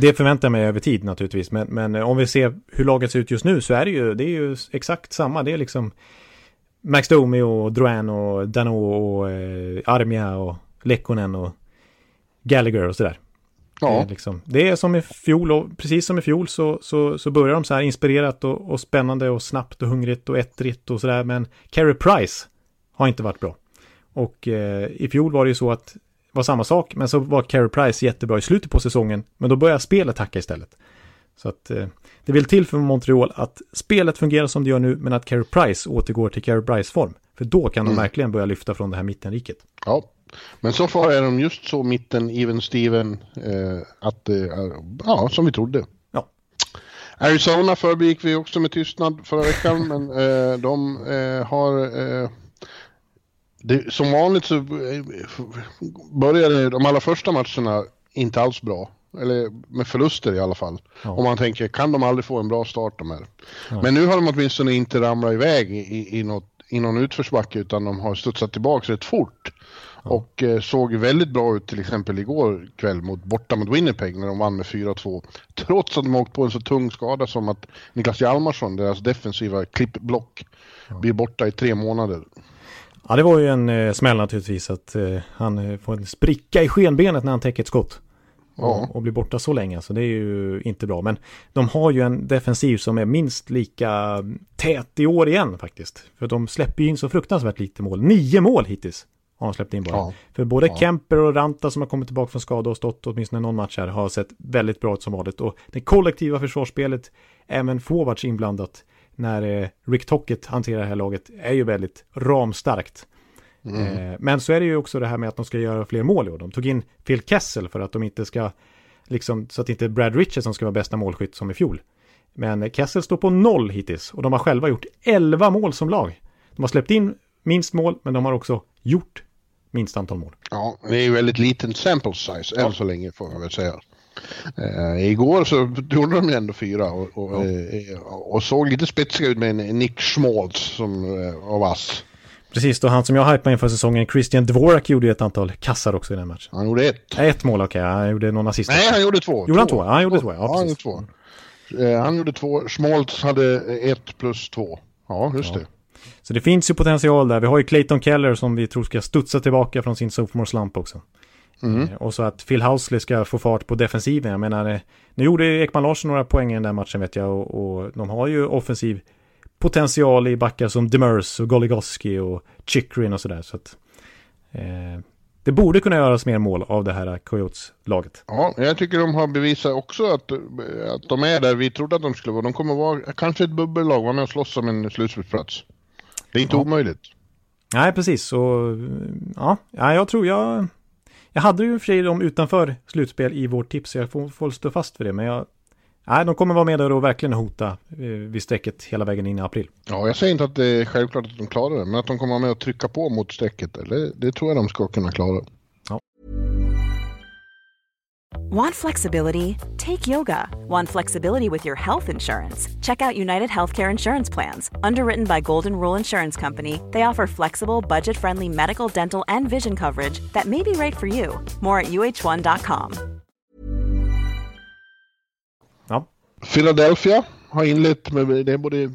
Det förväntar jag mig över tid naturligtvis. Men, men om vi ser hur laget ser ut just nu så är det ju, det är ju exakt samma. Det är liksom Max Domi och Drouin och Dano och eh, Armia och Lekkonen och Gallagher och sådär. Ja. Det är, liksom, det är som i fjol och precis som i fjol så, så, så börjar de så här inspirerat och, och spännande och snabbt och hungrigt och ettrigt och sådär. Men Carey Price har inte varit bra. Och eh, i fjol var det ju så att det var samma sak, men så var Carey Price jättebra i slutet på säsongen, men då började spelet hacka istället. Så att eh, det vill till för Montreal att spelet fungerar som det gör nu, men att Carey Price återgår till Carey Price-form. För då kan de mm. verkligen börja lyfta från det här mittenriket. Ja, men så far är de just så mitten, even Steven, eh, att eh, ja, som vi trodde. Ja. Arizona förbegick vi också med tystnad förra veckan, men eh, de eh, har eh, det, som vanligt så eh, började de allra första matcherna inte alls bra. Eller med förluster i alla fall. Ja. Och man tänker, kan de aldrig få en bra start de här? Ja. Men nu har de åtminstone inte ramlat iväg i, i, något, i någon utförsbacke utan de har studsat tillbaka rätt fort. Ja. Och eh, såg väldigt bra ut till exempel igår kväll mot, borta mot Winnipeg när de vann med 4-2. Trots att de åkt på en så tung skada som att Niklas Hjalmarsson, deras defensiva klippblock, blir borta i tre månader. Ja, det var ju en eh, smäll naturligtvis att eh, han eh, får en spricka i skenbenet när han täcker ett skott. Ja. Och, blir borta så länge, så det är ju inte bra. Men de har ju en defensiv som är minst lika tät i år igen faktiskt. För de släpper ju in så fruktansvärt lite mål. Nio mål hittills har de släppt in bara. Ja. För både ja. Kemper och Ranta som har kommit tillbaka från skada och stått åtminstone någon match här har sett väldigt bra ut som vanligt. Och det kollektiva försvarsspelet, även forwards inblandat, när eh, Rick Tocket hanterar det här laget är ju väldigt ramstarkt. Mm. Eh, men så är det ju också det här med att de ska göra fler mål i år. De tog in Phil Kessel för att de inte ska, liksom, så att inte Brad Richardson ska vara bästa målskytt som i fjol. Men Kessel står på noll hittills och de har själva gjort 11 mål som lag. De har släppt in minst mål, men de har också gjort minst antal mål. Ja, det är ju väldigt liten sample size än så länge får man väl säga. Eh, igår så gjorde de ju ändå fyra och, och, ja. eh, och såg lite spetsiga ut med Nick Schmaltz som eh, var vass. Precis, då han som jag hypade inför säsongen, Christian Dvorak, gjorde ju ett antal kassar också i den matchen. Han gjorde ett. Ett mål, okej. Okay. Han gjorde någon assist. Nej, han gjorde två. Gjorde han två? Ja, han gjorde två. Ja, ja han gjorde två. Eh, han gjorde två. Schmaltz hade ett plus två. Ja, just ja. det. Så det finns ju potential där. Vi har ju Clayton Keller som vi tror ska studsa tillbaka från sin sophomore slump också. Mm. Eh, och så att Phil Housley ska få fart på defensiven. Jag menar, eh, nu gjorde Ekman Larsson några poäng i den där matchen vet jag. Och, och de har ju offensiv potential i backar som Demers och Goligoski och Chikrin och sådär. Så att eh, det borde kunna göras mer mål av det här Coyotes-laget. Ja, jag tycker de har bevisat också att, att de är där vi trodde att de skulle vara. De kommer vara kanske ett bubbellag, vara med och slåss om en slutspelsplats. Det är inte ja. omöjligt. Nej, precis. Och, ja, jag tror jag... Jag hade ju för sig dem utanför slutspel i vårt tips, så jag får, får stå fast för det. Men jag, nej, de kommer vara med där och verkligen hota eh, vid strecket hela vägen in i april. Ja, jag säger inte att det är självklart att de klarar det, men att de kommer vara med och trycka på mot strecket, det, det tror jag de ska kunna klara. Ja. Want flexibility? Take yoga. Want flexibility with your health insurance? Check out United Healthcare Insurance Plans. Underwritten by Golden Rule Insurance Company, they offer flexible, budget friendly medical, dental, and vision coverage that may be right for you. More at uh1.com. Ja. Philadelphia har inlett med det är både,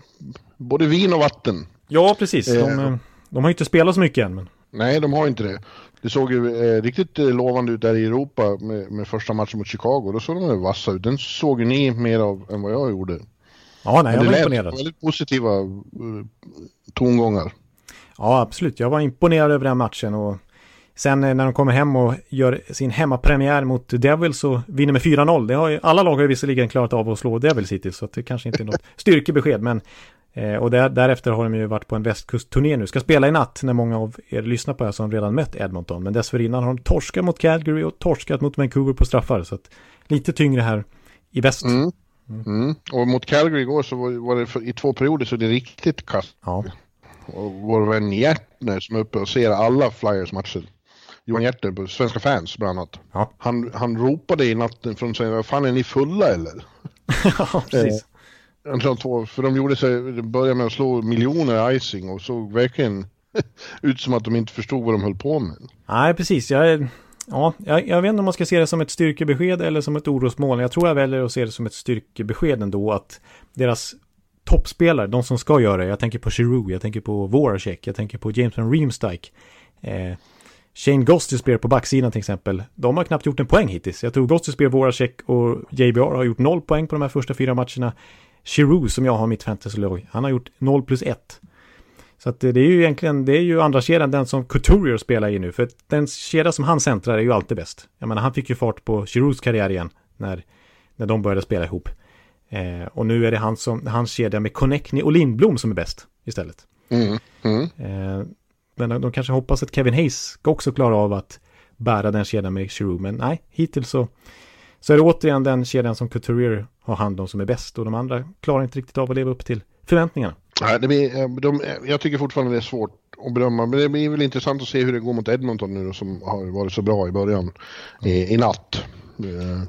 både vin och vatten. Ja, precis. De, eh. de har inte spelat så mycket än. Men... Nej, de har inte det. Det såg ju eh, riktigt eh, lovande ut där i Europa med, med, första matchen mot Chicago. Då såg de ju vassa ut. Den såg ju ni mer av än vad jag gjorde. Ja, nej, jag var imponerad. väldigt positiva uh, tongångar. Ja, absolut. Jag var imponerad över den matchen och sen när de kommer hem och gör sin hemmapremiär mot Devils och vinner med 4-0. Det har ju, alla lag har ju visserligen klarat av att slå Devils hittills, så det kanske inte är något styrkebesked, men Eh, och där, därefter har de ju varit på en västkustturné nu. Ska spela i natt när många av er lyssnar på det som redan mött Edmonton. Men dessförinnan har de torskat mot Calgary och torskat mot Vancouver på straffar. Så att lite tyngre här i väst. Mm. Mm. Mm. Och mot Calgary igår så var, det för, i två perioder så det är riktigt kast. Ja. Och vår vän Hjärtner som är uppe och ser alla Flyers matcher. Johan Hjärtner på Svenska fans bland annat. Ja. Han, han ropade i natten från sig, vad fan är ni fulla eller? ja, precis. Egentligen två, för de gjorde sig, började med att slå miljoner icing och såg verkligen ut som att de inte förstod vad de höll på med. Nej, precis. Jag, ja, jag, jag vet inte om man ska se det som ett styrkebesked eller som ett orosmoln. Jag tror jag väljer att se det som ett styrkebesked ändå att deras toppspelare, de som ska göra det, jag tänker på Giroud, jag tänker på Voracek, jag tänker på Jameson Reemstike. Eh, Shane Gostisbeer på backsidan till exempel. De har knappt gjort en poäng hittills. Jag tror Gostisbeer, Voracek och JBR har gjort noll poäng på de här första fyra matcherna. Giroud som jag har mitt fantasylag, han har gjort 0 plus 1. Så att det är ju egentligen, det är ju andra kedjan den som Couturier spelar i nu. För den kedja som han centrar är ju alltid bäst. Jag menar, han fick ju fart på Girouds karriär igen när, när de började spela ihop. Eh, och nu är det han som, hans kedja med Connectney och Lindblom som är bäst istället. Mm. Mm. Eh, men de, de kanske hoppas att Kevin Hayes ska också klara av att bära den kedjan med Giroud. Men nej, hittills så så är det återigen den kedjan som Couturier har hand om som är bäst och de andra klarar inte riktigt av att leva upp till förväntningarna. Nej, det blir, eh, de, eh, jag tycker fortfarande det är svårt att bedöma, men det blir väl intressant att se hur det går mot Edmonton nu då, som har varit så bra i början i, i natt. Uh,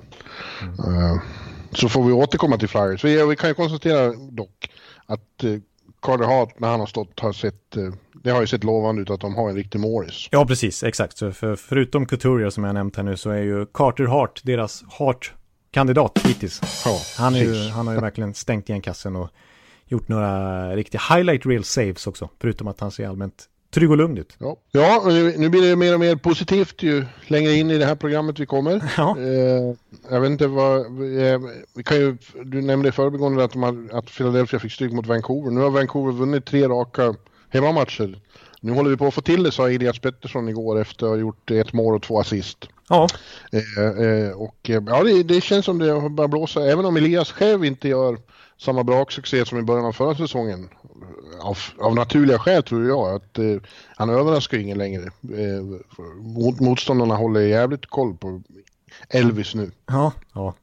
så får vi återkomma till Flyers. Vi, vi kan ju konstatera dock att uh, Carter Hart när han har stått har sett, det har ju sett lovande ut att de har en riktig målis. Ja, precis, exakt. Så för, förutom Couturier som jag nämnt här nu så är ju Carter Hart deras Hart-kandidat hittills. Ja, han, är ju, han har ju verkligen stängt igen kassen och gjort några riktiga highlight real saves också. Förutom att han ser allmänt trygg och lugn ut. Ja. ja, nu blir det mer och mer positivt ju längre in i det här programmet vi kommer. Ja. Eh, jag vet inte vad, eh, vi kan ju, du nämnde i förbigående att, de att Philadelphia fick stryk mot Vancouver. Nu har Vancouver vunnit tre raka hemmamatcher. Nu håller vi på att få till det, sa Elias Pettersson igår efter att ha gjort ett mål och två assist. Ja. Eh, eh, och eh, ja, det, det, känns som det börjar blåsa, även om Elias själv inte gör samma braksuccé som i början av förra säsongen. Av, av naturliga skäl tror jag att eh, han överraskar ingen längre. Eh, mot, motståndarna håller jävligt koll på Elvis nu. Ja, ja.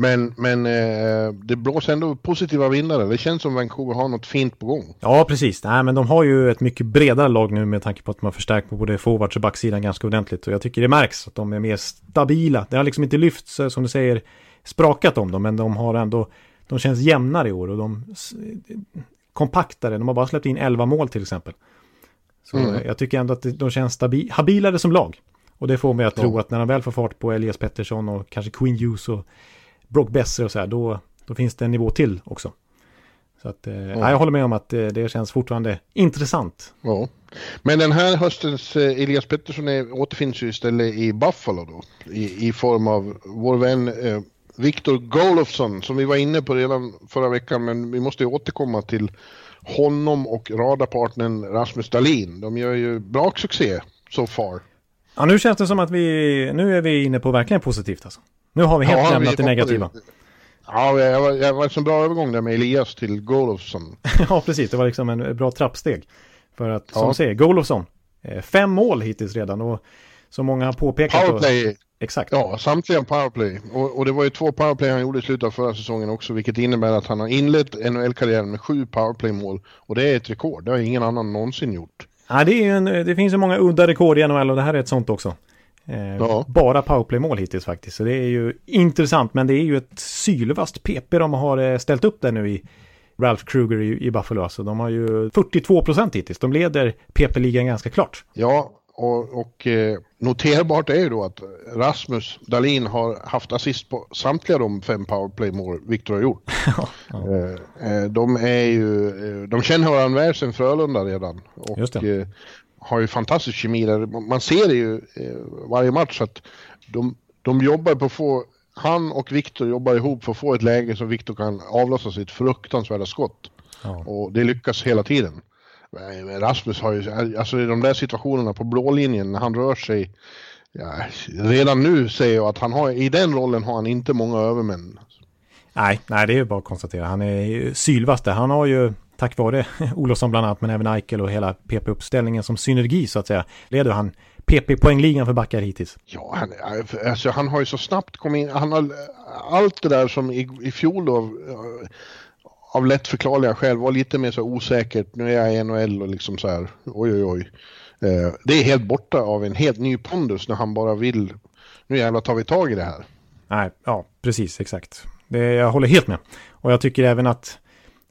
Men, men eh, det blåser ändå positiva vindar. Det känns som Vancouver har något fint på gång. Ja, precis. Nej, men de har ju ett mycket bredare lag nu med tanke på att har förstärkt på både forwards och backsidan ganska ordentligt. Och jag tycker det märks att de är mer stabila. Det har liksom inte lyfts, som du säger, sprakat om dem, men de har ändå, de känns jämnare i år och de kompaktare. De har bara släppt in 11 mål till exempel. Så mm. jag tycker ändå att de känns stabil, habilare som lag. Och det får mig att ja. tro att när de väl får fart på Elias Pettersson och kanske Queen Hughes och Brock Besser och så här, då, då finns det en nivå till också. Så att, eh, ja. jag håller med om att eh, det känns fortfarande intressant. Ja. Men den här höstens eh, Elias Pettersson är, återfinns ju istället i Buffalo då. I, i form av vår vän eh, Viktor Golofsson som vi var inne på redan förra veckan. Men vi måste ju återkomma till honom och radarpartnern Rasmus Dahlin. De gör ju bra succé so far. Ja, nu känns det som att vi, nu är vi inne på verkligen positivt alltså. Nu har vi helt ja, lämnat det negativa. Ja, det var, det var en bra övergång där med Elias till Golofsson. ja, precis. Det var liksom en bra trappsteg. För att, som ja. säger, Golofsson, eh, fem mål hittills redan och som många har påpekat. Powerplay. Och, exakt. Ja, samtliga powerplay. Och, och, det var ju två powerplay han gjorde i slutet av förra säsongen också, vilket innebär att han har inlett NHL-karriären med sju powerplay-mål. Och det är ett rekord, det har ingen annan någonsin gjort. Ja, det, är en, det finns ju många udda rekord i NHL och det här är ett sånt också. Eh, ja. Bara powerplay-mål hittills faktiskt. Så det är ju intressant, men det är ju ett sylvast PP de har eh, ställt upp där nu i Ralph Kruger i, i Buffalo. Alltså, de har ju 42 procent hittills. De leder PP-ligan ganska klart. Ja, och, och eh, noterbart är ju då att Rasmus Dahlin har haft assist på samtliga de fem powerplay-mål Viktor har gjort. eh, de är ju, de känner varandra väl sedan Frölunda redan. Och eh, har ju fantastisk kemi där. Man ser det ju eh, varje match att de, de jobbar på att få, han och Viktor jobbar ihop för att få ett läge så Viktor kan avlossa sitt fruktansvärda skott. Ja. Och det lyckas hela tiden. Rasmus har ju, alltså i de där situationerna på blålinjen när han rör sig, ja, redan nu säger jag att han har, i den rollen har han inte många övermän. Nej, nej det är ju bara att konstatera. Han är ju sylvass där. Han har ju tack vare Olofsson bland annat, men även Eichel och hela PP-uppställningen som synergi så att säga, leder han PP-poängligan för backar hittills. Ja, han, alltså, han har ju så snabbt kommit in, han har allt det där som i, i fjol då, av lättförklarliga skäl var lite mer så osäkert, nu är jag i NHL och liksom så här, oj oj oj. Eh, det är helt borta av en helt ny pondus när han bara vill, nu jävlar tar vi tag i det här. Nej, ja, precis, exakt. Det, jag håller helt med. Och jag tycker även att,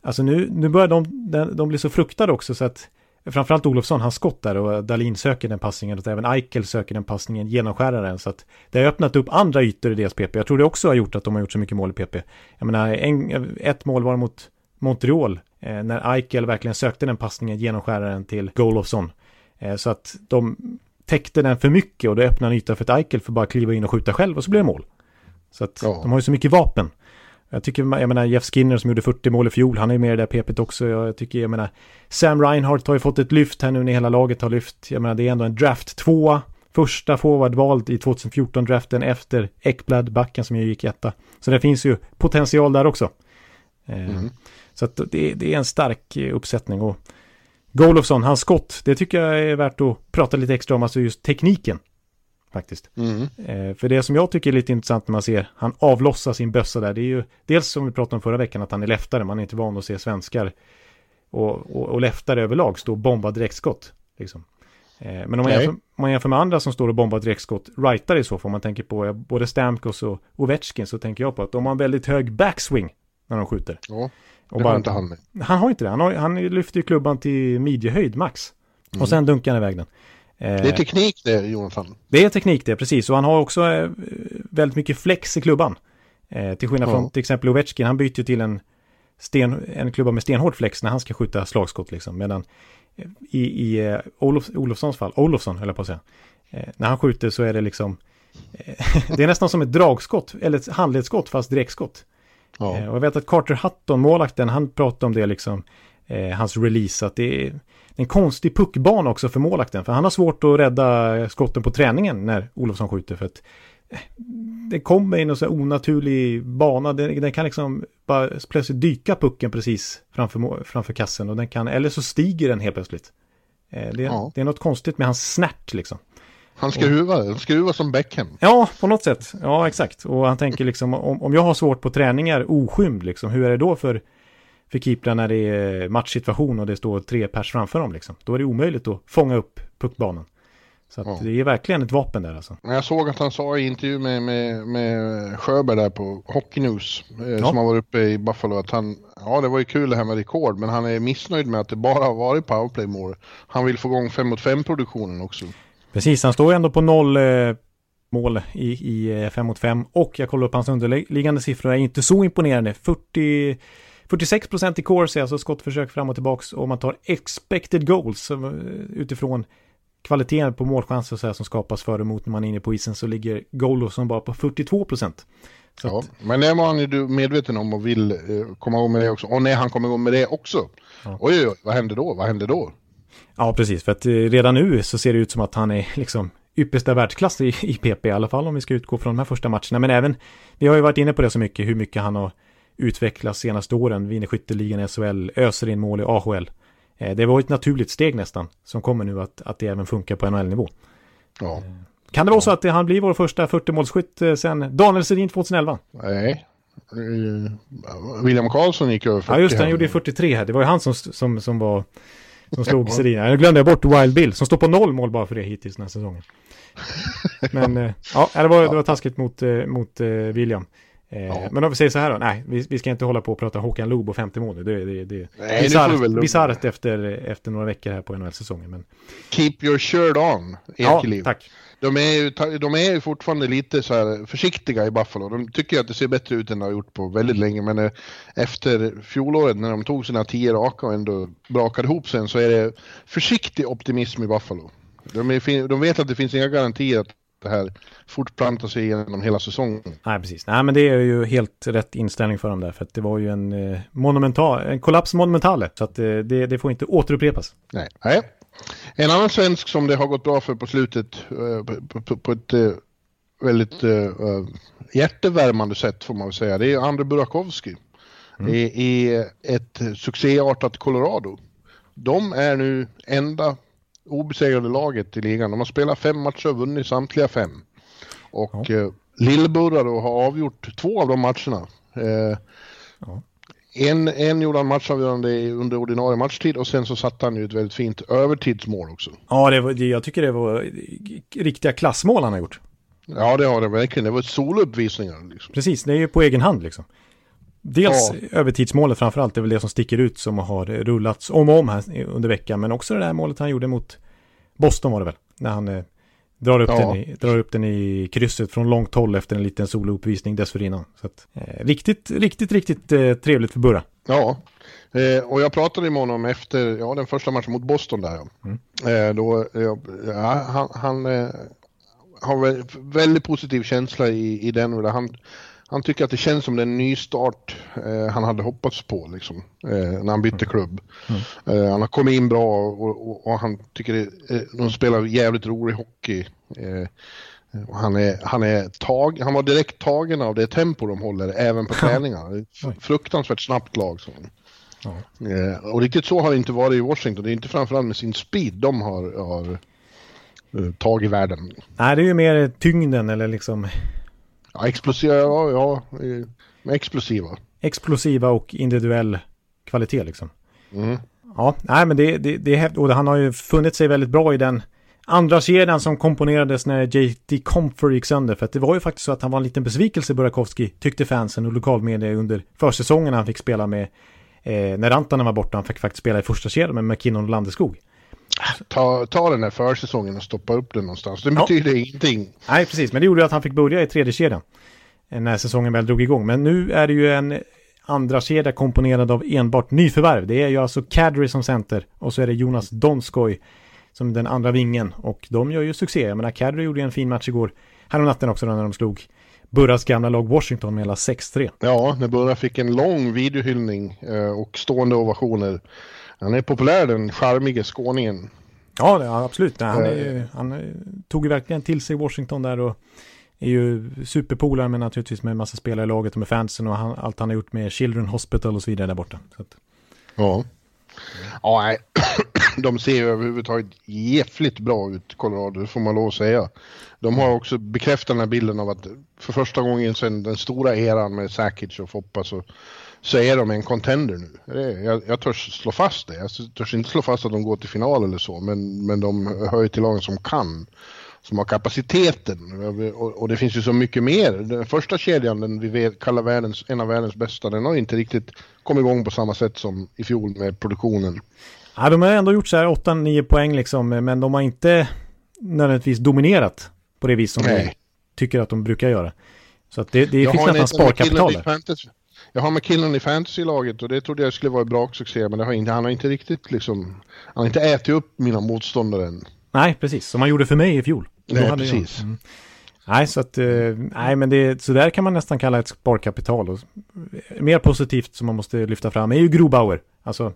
alltså nu, nu börjar de, de, de bli så fruktade också så att framförallt Olofsson, han skott där och Dalin söker den passningen och även Eichel söker den passningen, genomskärar den. Så att det har öppnat upp andra ytor i deras PP. Jag tror det också har gjort att de har gjort så mycket mål i PP. Jag menar, en, ett mål var mot Montreal eh, när Eichel verkligen sökte den passningen, genomskärade den till Golofsson. Eh, så att de täckte den för mycket och det öppnade en yta för att Eichel får bara kliva in och skjuta själv och så blir det mål. Så att ja. de har ju så mycket vapen. Jag tycker, jag menar Jeff Skinner som gjorde 40 mål i fjol, han är ju med i det där PP't också. Jag tycker, jag menar, Sam Reinhardt har ju fått ett lyft här nu när hela laget har lyft. Jag menar, det är ändå en draft tvåa. Första forward vald i 2014-draften efter Ekblad, backen som ju gick etta. Så det finns ju potential där också. Eh, mm. Så att det, det, är en stark eh, uppsättning. Och Golofsson, hans skott, det tycker jag är värt att prata lite extra om, alltså just tekniken. Faktiskt. Mm. Eh, för det som jag tycker är lite intressant när man ser, han avlossar sin bössa där, det är ju dels som vi pratade om förra veckan, att han är leftare, man är inte van att se svenskar och, och, och leftare överlag stå och bomba direktskott. Liksom. Eh, men om man, jämför, om man jämför med andra som står och bombar direktskott, rightare i så fall, om man tänker på både Stamkos och Ovechkin, så tänker jag på att de har en väldigt hög backswing när de skjuter. Ja. Och bara, har inte han med. Han har inte det. Han, har, han lyfter ju klubban till midjehöjd max. Mm. Och sen dunkar han iväg den. Eh, det är teknik det, Jonathan. Det är teknik det, precis. Och han har också eh, väldigt mycket flex i klubban. Eh, till skillnad ja. från till exempel Ovechkin, han byter ju till en, sten, en klubba med stenhård flex när han ska skjuta slagskott liksom. Medan i, i Olof, Olofssons fall, Olofsson höll jag på att säga, när han skjuter så är det liksom, det är nästan som ett dragskott, eller ett handledsskott fast direktskott. Ja. Och jag vet att Carter Hutton, målakten, han pratade om det liksom, hans release, att det är en konstig puckbana också för målakten. För han har svårt att rädda skotten på träningen när Olofsson skjuter. För att eh, det kommer i någon så onaturlig bana. Den, den, kan liksom bara plötsligt dyka pucken precis framför, framför kassen. Och den kan, eller så stiger den helt plötsligt. Eh, det, ja. det, är något konstigt med hans snärt liksom. Han skruvar, han skruvar som Beckham. Ja, på något sätt. Ja, exakt. Och han tänker liksom om, om jag har svårt på träningar oskymd liksom, hur är det då för, för keeprar när det är matchsituation och det står tre pers framför dem liksom? Då är det omöjligt att fånga upp puckbanan. Så ja. det är verkligen ett vapen där alltså. Jag såg att han sa i intervju med, med, med Sjöberg där på Hockey News, eh, ja. som har varit uppe i Buffalo, att han, ja det var ju kul det här med rekord, men han är missnöjd med att det bara har varit powerplay-mål. Han vill få igång 5 mot 5 produktionen också. Precis, han står ju ändå på noll eh, mål i, i 5 eh, mot 5 och jag kollar upp hans underliggande siffror är inte så imponerande. 40 46% i corsi, alltså skottförsök fram och tillbaks. Och man tar expected goals eh, utifrån kvaliteten på målchanser så här som skapas före mot när man är inne på isen så ligger som bara på 42 procent. Ja, att... men det var han ju medveten om och vill eh, komma igång med det också. Och när han kommer igång med det också. Ja. Oj, oj, vad händer då? Vad händer då? Ja, precis. För att eh, redan nu så ser det ut som att han är liksom yppersta världsklass i, i PP i alla fall om vi ska utgå från de här första matcherna. Men även, vi har ju varit inne på det så mycket, hur mycket han har utvecklats senaste åren, vinner skytteligan i SHL, öser in mål i AHL. Eh, det var ett naturligt steg nästan som kommer nu att, att det även funkar på NHL-nivå. Ja. Eh, kan det vara så att han blir vår första 40-målsskytt eh, sen Daniel Sedin 2011? Nej. William Karlsson gick över 40. Ja just det, han gjorde 43 här. Det var ju han som, som, som var som slog Sedin. Nu glömde jag bort Wild Bill som står på noll mål bara för det hittills den här säsongen. Men ja, det var, det var taskigt mot, mot William. Eh, ja. Men om vi säger så här då, nej, vi, vi ska inte hålla på och prata Håkan Loob och 50 mål. Det, det, det är bisarrt efter, efter några veckor här på NHL-säsongen. Men... Keep your shirt on, Ekeliv. Ja, tack. De är, ju, de är ju fortfarande lite så här försiktiga i Buffalo. De tycker att det ser bättre ut än det har gjort på väldigt länge. Men eh, efter fjolåret när de tog sina tio raka och ändå brakade ihop sen så är det försiktig optimism i Buffalo. De, är, de vet att det finns inga garantier att det här fortplantar sig genom hela säsongen. Nej, precis. Nej, men det är ju helt rätt inställning för dem där. För att det var ju en eh, monumental, en kollaps monumentale. Så att eh, det, det får inte återupprepas. Nej. Nej. En annan svensk som det har gått bra för på slutet eh, på, på, på, ett eh, väldigt eh, eh, hjärtevärmande sätt får man väl säga. Det är Andrei Burakovsky. Mm. I, I ett succéartat Colorado. De är nu enda obesegrade laget i ligan. De har spelat fem matcher och vunnit samtliga fem. Och ja. eh, Lillburra då har avgjort två av de matcherna. Eh, ja. En, en gjorde han matchavgörande under ordinarie matchtid och sen så satte han ju ett väldigt fint övertidsmål också. Ja, det var, jag tycker det var riktiga klassmål han har gjort. Ja, det har det verkligen. Det var solouppvisningar. Liksom. Precis, det är ju på egen hand liksom. Dels ja. övertidsmålet framförallt är väl det som sticker ut som har rullats om och om här under veckan. Men också det där målet han gjorde mot Boston var det väl. När han eh, drar, upp ja. den i, drar upp den i krysset från långt håll efter en liten solouppvisning dessförinnan. Så att, eh, riktigt, riktigt, riktigt eh, trevligt för Burra. Ja, eh, och jag pratade med honom efter ja, den första matchen mot Boston där. Mm. Eh, då, ja, han, han eh, har väldigt positiv känsla i, i den. Han, han tycker att det känns som den nystart eh, han hade hoppats på liksom, eh, när han bytte mm. klubb. Mm. Eh, han har kommit in bra och, och, och han tycker det, eh, de spelar jävligt rolig hockey. Eh, han, är, han, är tag, han var direkt tagen av det tempo de håller även på träningar. Fruktansvärt snabbt lag. Så. Ja. Eh, och riktigt så har det inte varit i Washington. Det är inte framförallt med sin speed de har, har tagit världen. Nej, det är ju mer tyngden eller liksom Ja, explosiva, ja, ja, explosiva. Explosiva och individuell kvalitet liksom. Mm. Ja, nej men det, det, det är häftigt. Och han har ju funnit sig väldigt bra i den andra kedjan som komponerades när JT Comfort gick sönder. För att det var ju faktiskt så att han var en liten besvikelse, Burakovsky, tyckte fansen och lokalmedia under försäsongen han fick spela med, eh, när Rantanen var borta. Han fick faktiskt spela i första kedjan med McKinnon och Landeskog. Ta, ta den här försäsongen och stoppa upp den någonstans. Det betyder ja. ingenting. Nej, precis. Men det gjorde att han fick börja i tredje kedjan. När säsongen väl drog igång. Men nu är det ju en andra kedja komponerad av enbart nyförvärv. Det är ju alltså Kadri som center och så är det Jonas Donskoj som den andra vingen. Och de gör ju succé. Jag menar, Kadri gjorde en fin match igår. Häromnatten också när de slog Burras gamla lag Washington med hela 6-3. Ja, när Burra fick en lång videohyllning eh, och stående ovationer han är populär den charmige skåningen. Ja, ja absolut. Han, är, eh. han tog ju verkligen till sig Washington där och är ju superpolare med naturligtvis med en massa spelare i laget och med fansen och han, allt han har gjort med Children Hospital och så vidare där borta. Att... Ja. Ja, nej. de ser ju överhuvudtaget jävligt bra ut, Colorado, det får man lov att säga. De har också bekräftat den här bilden av att för första gången sedan den stora eran med Sakic och Foppa så, så är de en contender nu. Det, jag, jag törs slå fast det. Jag törs inte slå fast att de går till final eller så, men, men de hör ju till lagen som kan som har kapaciteten. Och, det finns ju så mycket mer. Den första kedjan, den vi vet, kallar världens, en av världens bästa, den har inte riktigt kommit igång på samma sätt som i fjol med produktionen. Ja, de har ändå gjort så här 8-9 poäng liksom, men de har inte nödvändigtvis dominerat på det vis som Nej. vi tycker att de brukar göra. Så att det, det finns nästan sparkapital Jag har med killen i fantasy-laget och det trodde jag skulle vara en bra succé, men det har inte, han har inte riktigt liksom, han har inte ätit upp mina motståndare än. Nej, precis. Som han gjorde för mig i fjol. Nej, precis. Mm. Nej, så att, uh, nej, men det, så där kan man nästan kalla ett sparkapital. Och, mer positivt som man måste lyfta fram är ju Grobauer. Alltså,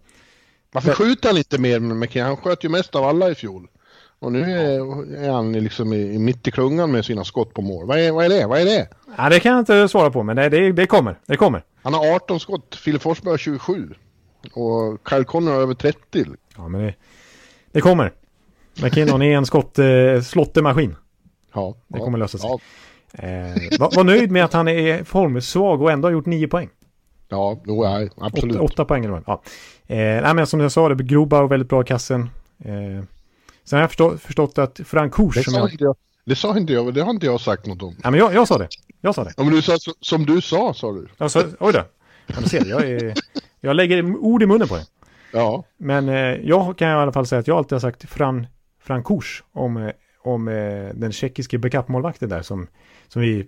Varför men, skjuter han inte mer med McKinnon? Han sköt ju mest av alla i fjol. Och nu är, är han liksom i, mitt i klungan med sina skott på mål. Vad är, vad är det? Vad är det? Ja, det kan jag inte svara på, men det, det, det kommer. Det kommer. Han har 18 skott, Filip Forsberg har 27. Och Kyle Connor har över 30. Ja, men det, det kommer. McKinnon är en skott, eh, slottemaskin. Ja. Det kommer lösa sig. Ja. Eh, var, var, nöjd med att han är formsvag och ändå har gjort nio poäng. Ja, då är absolut. Åtta, åtta poäng eller vad ja. eh, nej, men som jag sa, det grova och väldigt bra i kassen. Eh, sen har jag förstå, förstått att Frank Kors... Det, sa jag... Inte jag, det sa inte jag, det har inte jag sagt något om. Ja, men jag, jag sa det. Jag sa det. Ja, men du sa som du sa, sa du. Ja, så, oj då. Ja, du ser, jag, är, jag lägger ord i munnen på det. Ja. Men eh, jag kan i alla fall säga att jag alltid har sagt Fran Frankouch om, eh, om eh, den tjeckiske backupmålvakten där som, som vi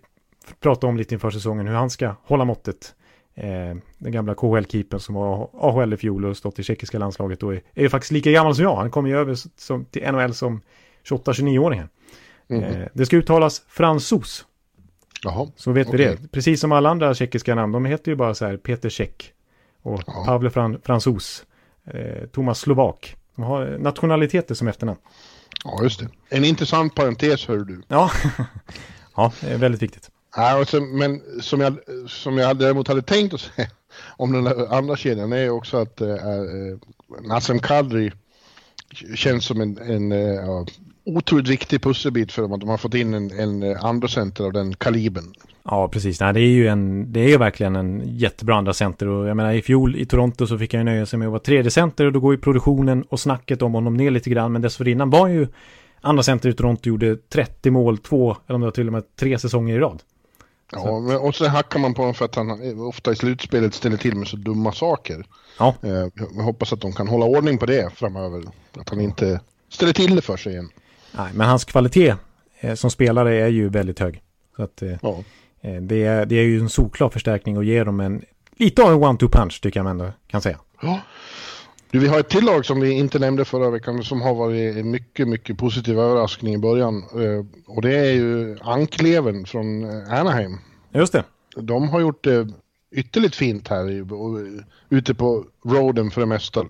pratade om lite inför säsongen, hur han ska hålla måttet. Eh, den gamla KHL-keepern som var AHL i fjol och stått i tjeckiska landslaget och är, är faktiskt lika gammal som jag. Han kom ju över som, till NHL som 28-29-åring. Mm. Eh, det ska uttalas fransos. Jaha. Så vet okay. vi det. Precis som alla andra tjeckiska namn. De heter ju bara så här Peter Tjeck och ja. Pavle Fran Fransos. Eh, Thomas Slovak. De har nationaliteter som efternamn. Ja, just det. En intressant parentes hör du. Ja, ja det är väldigt viktigt. Nej, och men som jag, som jag däremot hade tänkt att säga om den andra kedjan är också att eh, äh, eh, Nassim Kadri känns som en, en äh, otroligt viktig pusselbit för dem att de har fått in en, en andra center av den kalibern. Ja, precis. Nej, det är ju en, det är ju verkligen en jättebra andra center och jag menar i fjol i Toronto så fick han ju nöja sig med att vara tredje center och då går ju produktionen och snacket om honom ner lite grann men dessförinnan var ju andra center i Toronto gjorde 30 mål, två eller om det var till och med tre säsonger i rad. Ja, men, och så hackar man på honom för att han ofta i slutspelet ställer till med så dumma saker. Ja. Eh, jag hoppas att de kan hålla ordning på det framöver. Att han inte ställer till det för sig igen. Nej, men hans kvalitet eh, som spelare är ju väldigt hög. Så att, eh, ja. Det, är, det är ju en solklar förstärkning och ger dem en lite av en one-two punch tycker jag man ändå kan säga. Ja. Du, vi har ett till lag som vi inte nämnde förra veckan som har varit en mycket, mycket positiv överraskning i början. Eh, och det är ju Ankleven från Anaheim. Just det. De har gjort det ytterligt fint här ute på roaden för det mesta.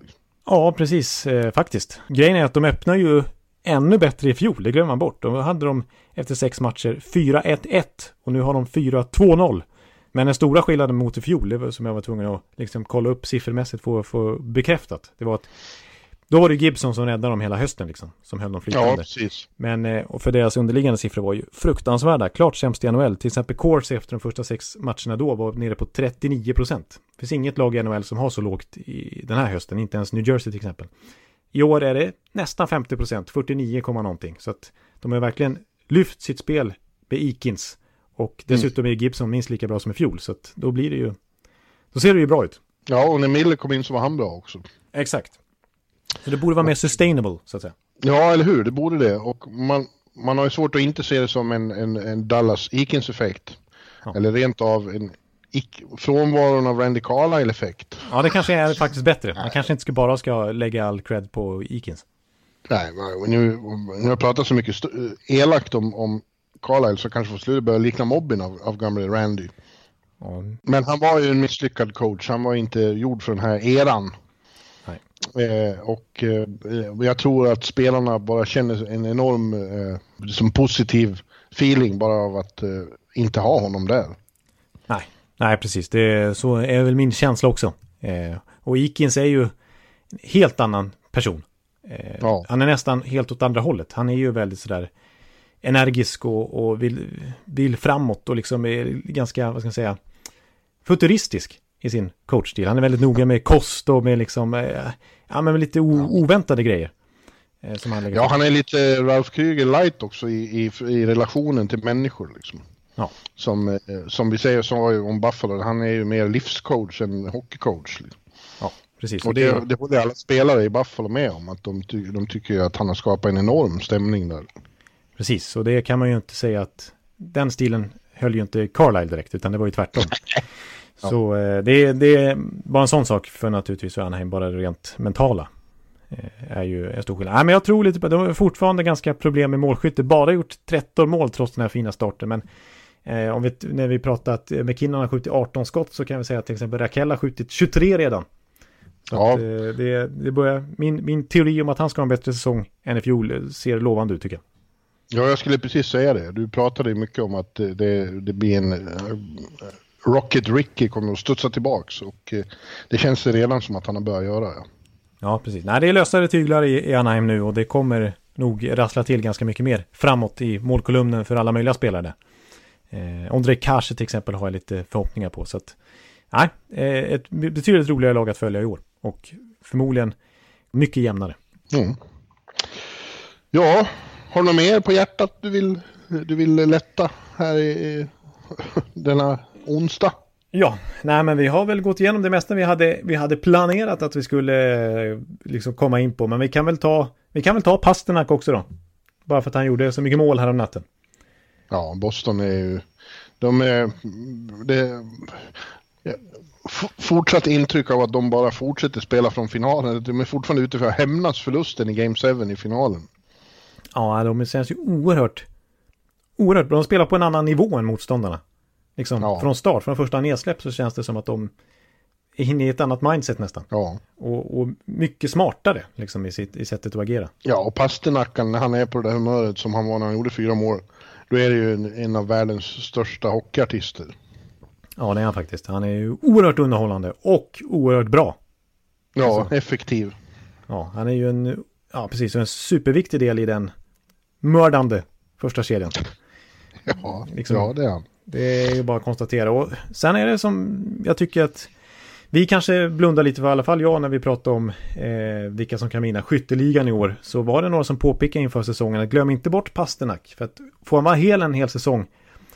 Ja, precis faktiskt. Grejen är att de öppnar ju ännu bättre i fjol, det glömmer man bort. Då hade de efter sex matcher 4-1-1 och nu har de 4-2-0. Men den stora skillnaden mot i fjol, det var som jag var tvungen att liksom kolla upp siffermässigt för att få bekräftat. Det var att då var det Gibson som räddade dem hela hösten liksom, som höll dem flytande. Ja, precis. Men, eh, och för deras underliggande siffror var ju fruktansvärda, klart sämst i NHL. Till exempel Course efter de första sex matcherna då var nere på 39 procent. Det finns inget lag i NHL som har så lågt i den här hösten, inte ens New Jersey till exempel. I år är det nästan 50 procent, 49, någonting. Så att de har verkligen lyft sitt spel med Ikins. Och dessutom är Gibson minst lika bra som i fjol. Så att då blir det ju, då ser det ju bra ut. Ja, och när Miller kom in så var han bra också. Exakt. Så det borde vara mer sustainable, så att säga. Ja, eller hur? Det borde det. Och man, man har ju svårt att inte se det som en, en, en Dallas Ikins-effekt. Ja. Eller rent av en frånvaron av Randy Carlisle-effekt. Ja, det kanske är faktiskt bättre. Man kanske inte ska bara ska lägga all cred på Ikins. Nej, nu, nu har pratat så mycket elakt om, om Carlisle så kanske får sluta börja likna mobbing av, av gamle Randy. Mm. Men han var ju en misslyckad coach. Han var inte gjord för den här eran. Eh, och eh, jag tror att spelarna bara känner en enorm eh, som positiv feeling bara av att eh, inte ha honom där. Nej, nej precis. Det, så är väl min känsla också. Eh, och Ikins är ju en helt annan person Eh, Ja. Han är nästan helt åt andra hållet. Han är ju väldigt sådär energisk och, och vill, vill framåt och liksom är ganska, vad ska man säga, futuristisk i sin coachstil. Han är väldigt noga med kost och med liksom, eh, ja men lite oväntade grejer. Eh, som han Ja, han är lite Ralph Kryger light också i, i, i relationen till människor. Liksom. Ja. Som, eh, som vi säger så om Buffalo, han är ju mer livscoach än hockeycoach. Liksom. ja, precis. Och det, det håller alla spelare i Buffalo med om, att de, ty, de tycker att han har skapat en enorm stämning där. Precis, och det kan man ju inte säga att den stilen höll ju inte Carlisle direkt, utan det var ju tvärtom. Så eh, det, det är bara en sån sak för naturligtvis för Anaheim, bara rent mentala. eh, Är ju en stor skillnad. Nej, men jag tror lite på de har fortfarande ganska problem med målskytte. Bara gjort 13 mål trots den här fina starten. Men eh, om vi, när vi pratar att McKinnon har skjutit 18 skott så kan vi säga att till exempel Rakell har skjutit 23 redan. Så Ja. att, det, det börjar, min, min teori om att han ska ha en bättre säsong än i fjol ser lovande ut tycker jag. Ja, jag skulle precis säga det. Du pratade ju mycket om att det, det blir en... eh, Rocket Ricky kommer att studsa tillbaks och eh, det känns redan som att han har börjat göra det. Ja, precis. Nej, det är lösare tyglar i, i Anaheim nu och det kommer nog rassla till ganska mycket mer framåt i målkolumnen för alla möjliga spelare. Eh, Ondrej Kase till exempel har jag lite förhoppningar på. Så att, nej, eh, ett betydligt roligare lag att följa i år. Och förmodligen mycket jämnare. Mm. Ja, har du något mer på hjärtat du vill, du vill lätta här i, i denna onsdag? Ja, nej men vi har väl gått igenom det mesta vi hade, vi hade planerat att vi skulle eh, liksom komma in på. Men vi kan väl ta, vi kan väl ta Pasternak också då. Bara för att han gjorde så mycket mål här om natten. Ja, Boston är ju... De är... Det, fortsatt intryck av att de bara fortsätter spela från finalen. De är fortfarande ute för att hämnas förlusten i Game 7 i finalen. Ja, de känns ju oerhört, oerhört bra. De spelar på en annan nivå än motståndarna. Liksom Ja. från start, från första nedsläpp så känns det som att de är inne i ett annat mindset nästan. Ja, Och, och mycket smartare liksom i, sitt, i sättet att agera. ja och Pasternakan när han är på det där humöret som han var när han gjorde fyra mål. Då är det ju en, en av världens största hockeyartister. Ja, det är han faktiskt. Han är ju oerhört underhållande och oerhört bra. Ja, Alltså. effektiv. Ja, han är ju en, ja precis, en superviktig del i den mördande första kedjan. Ja, Liksom. ja det är han. Det är ju bara att konstatera. Och sen är det som jag tycker att vi kanske blundar lite för i alla fall jag när vi pratar om eh, vilka som kan vinna skytteligan i år. Så var det några som påpekade inför säsongen att glöm inte bort Pasternak. För att får han vara hel en hel säsong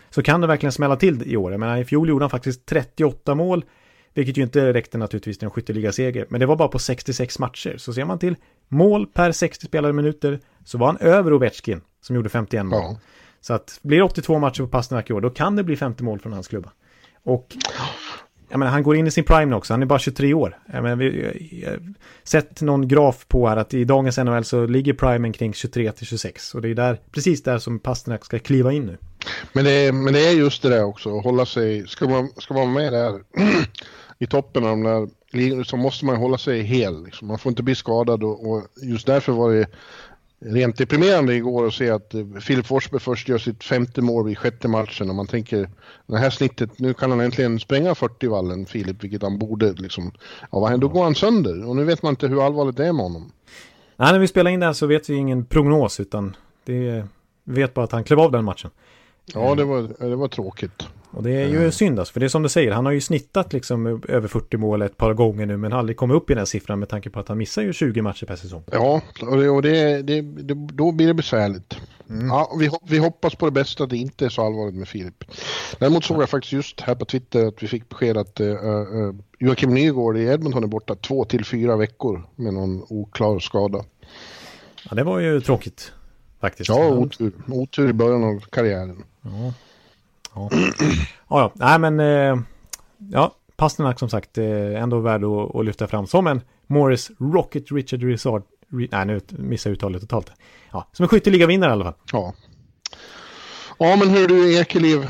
så kan det verkligen smälla till i år. Jag menar i fjol gjorde han faktiskt 38 mål. Vilket ju inte räckte naturligtvis till en skytteligaseger. Men det var bara på 66 matcher. Så ser man till mål per 60 spelade minuter så var han över Ovechkin som gjorde 51 mål. Ja. Så att blir det 82 matcher på Pasternak i år, då kan det bli 50 mål från hans klubba. Och jag menar, han går in i sin prime nu också, han är bara 23 år. Jag menar, vi jag har sett någon graf på här att i dagens NHL så ligger primen kring 23 till 26. Och det är där, precis där som Pasternak ska kliva in nu. Men det, är, men det är just det där också, att hålla sig, ska man, ska man vara med där i toppen av de där ligorna så måste man hålla sig hel. Liksom. Man får inte bli skadad och, och just därför var det rent deprimerande igår att se att eh, Filip Forsberg först gör sitt femte mål i sjätte matchen och man tänker det här snittet, nu kan han äntligen spränga 40 vallen Filip, vilket han borde liksom. Ja, vad händer? Då går han sönder och nu vet man inte hur allvarligt det är med honom. Nej, när vi spelar in det här så vet vi ingen prognos, utan det är, vi vet bara att han klev av den matchen. Ja, det var, det var tråkigt. Och det är ju synd alltså, för det är som du säger, han har ju snittat liksom över 40 mål ett par gånger nu, men har aldrig kommit upp i den här siffran med tanke på att han missar ju 20 matcher per säsong. Ja, och, det, och det, det, då blir det besvärligt. Ja, vi, vi hoppas på det bästa, att det inte är så allvarligt med Filip. Däremot såg jag faktiskt just här på Twitter att vi fick besked att uh, uh, Joakim Nygård i Edmonton är borta två till fyra veckor med någon oklar skada. Ja, det var ju tråkigt faktiskt. Ja, otur, otur i början av karriären. Ja, ja. ja. Nej, men eh, ja, Pasternak som sagt eh, ändå värd att, att lyfta fram som en Morris Rocket Richard Resard. Re, nej, nu missar jag uttalet totalt. Ja, som en skytteligavinnare i alla fall. Ja. Ja, men hur du Ekeliv,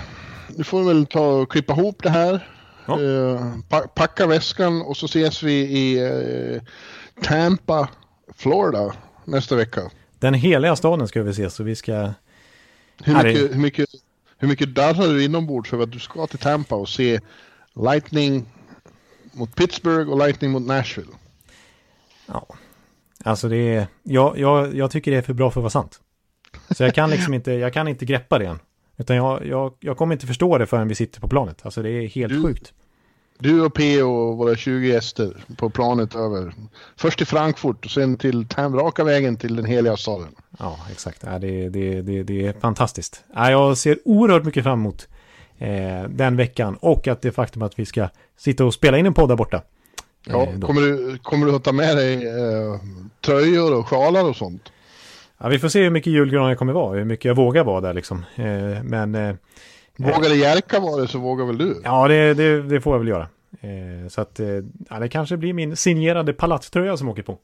du får väl ta och klippa ihop det här. Ja. Eh, pa- packa väskan och så ses vi i eh, Tampa, Florida nästa vecka. Den heliga staden ska vi se, så vi ska... Hur mycket, hur, mycket, hur mycket darrar du inombords för att du ska till Tampa och se Lightning mot Pittsburgh och Lightning mot Nashville? Ja, Alltså det är, jag, jag, jag tycker det är för bra för att vara sant. Så jag kan liksom inte, jag kan inte greppa det än. Utan jag, jag, jag kommer inte förstå det förrän vi sitter på planet. Alltså det är helt Du- sjukt. Du och P och våra 20 gäster på planet över. Först till Frankfurt och sen till raka vägen till den heliga staden. Ja, exakt. Ja, det, det, det, det är fantastiskt. Ja, jag ser oerhört mycket fram emot eh, den veckan. Och att det faktum att vi ska sitta och spela in en podd där borta. Ja, Eh, då. kommer, du, kommer du att ta med dig eh, tröjor och sjalar och sånt? Ja, vi får se hur mycket julgran jag kommer vara. Hur mycket jag vågar vara där liksom. Eh, men eh, Vågar det Jerka vara det så vågar väl du? ja, det, det, det får jag väl göra. Eh, så att eh, ja, det kanske blir min signerade palatströja som åker på.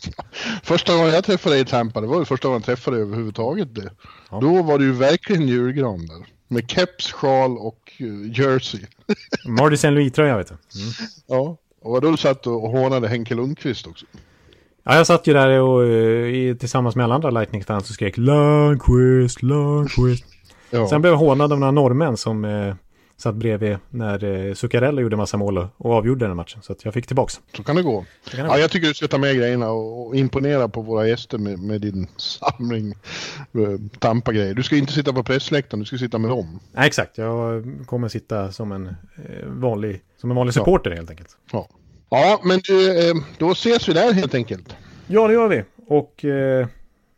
Första gången jag träffade dig i Tampa, det var ju första gången jag träffade dig överhuvudtaget. Det. Ja. Då var det ju verkligen julgran där. Med keps, sjal och uh, jersey. Marty St. Louis-tröja vet du. Mm. Ja, och vad då du satt och hånade Henke Lundqvist också. Ja, jag satt ju där och eh, tillsammans med alla andra Lightning-fans och skrek Lundqvist, Lundqvist. Ja. Sen blev jag hånad av några norrmän som eh, satt bredvid när eh, Zuccarello gjorde massa mål och, avgjorde den matchen. Så att jag fick tillbaks. Så kan det gå. kan det Ja, jag tycker du ska ta med grejerna och, och imponera på våra gäster med, med din samling eh, Tampa-grejer. Du ska inte sitta på pressläktaren, du ska sitta med dem. Nej, exakt. Jag kommer sitta som en eh, vanlig, som en vanlig supporter helt enkelt. Ja, ja men du, eh, då ses vi där helt enkelt. Ja, det gör vi. Och eh,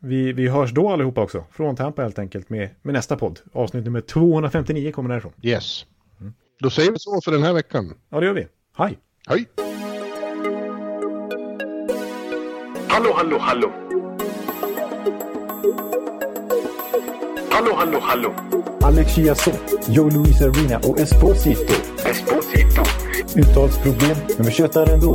vi, vi hörs då allihopa också. Från Tampa helt enkelt med, med nästa podd. Avsnitt nummer 259 kommer därifrån. Yes. Då säger vi så för den här veckan. Ja, det gör vi. Hej! Hej! Hallå, hallå, hallå. Hallå, hallå, hallå. Alex Chiazot, Joe Luis Arena och Esposito. Esposito. Uttalsproblem, men vi tjötar ändå.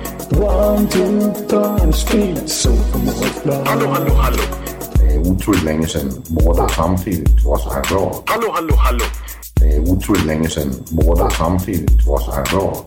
One, two, punch, speed, so Hallå, hallå, hallå. Det är otroligt länge sedan båda samtidigt var så här bra. Hallå, hallå, hallå. Det är otroligt länge sedan båda samtidigt var så här bra.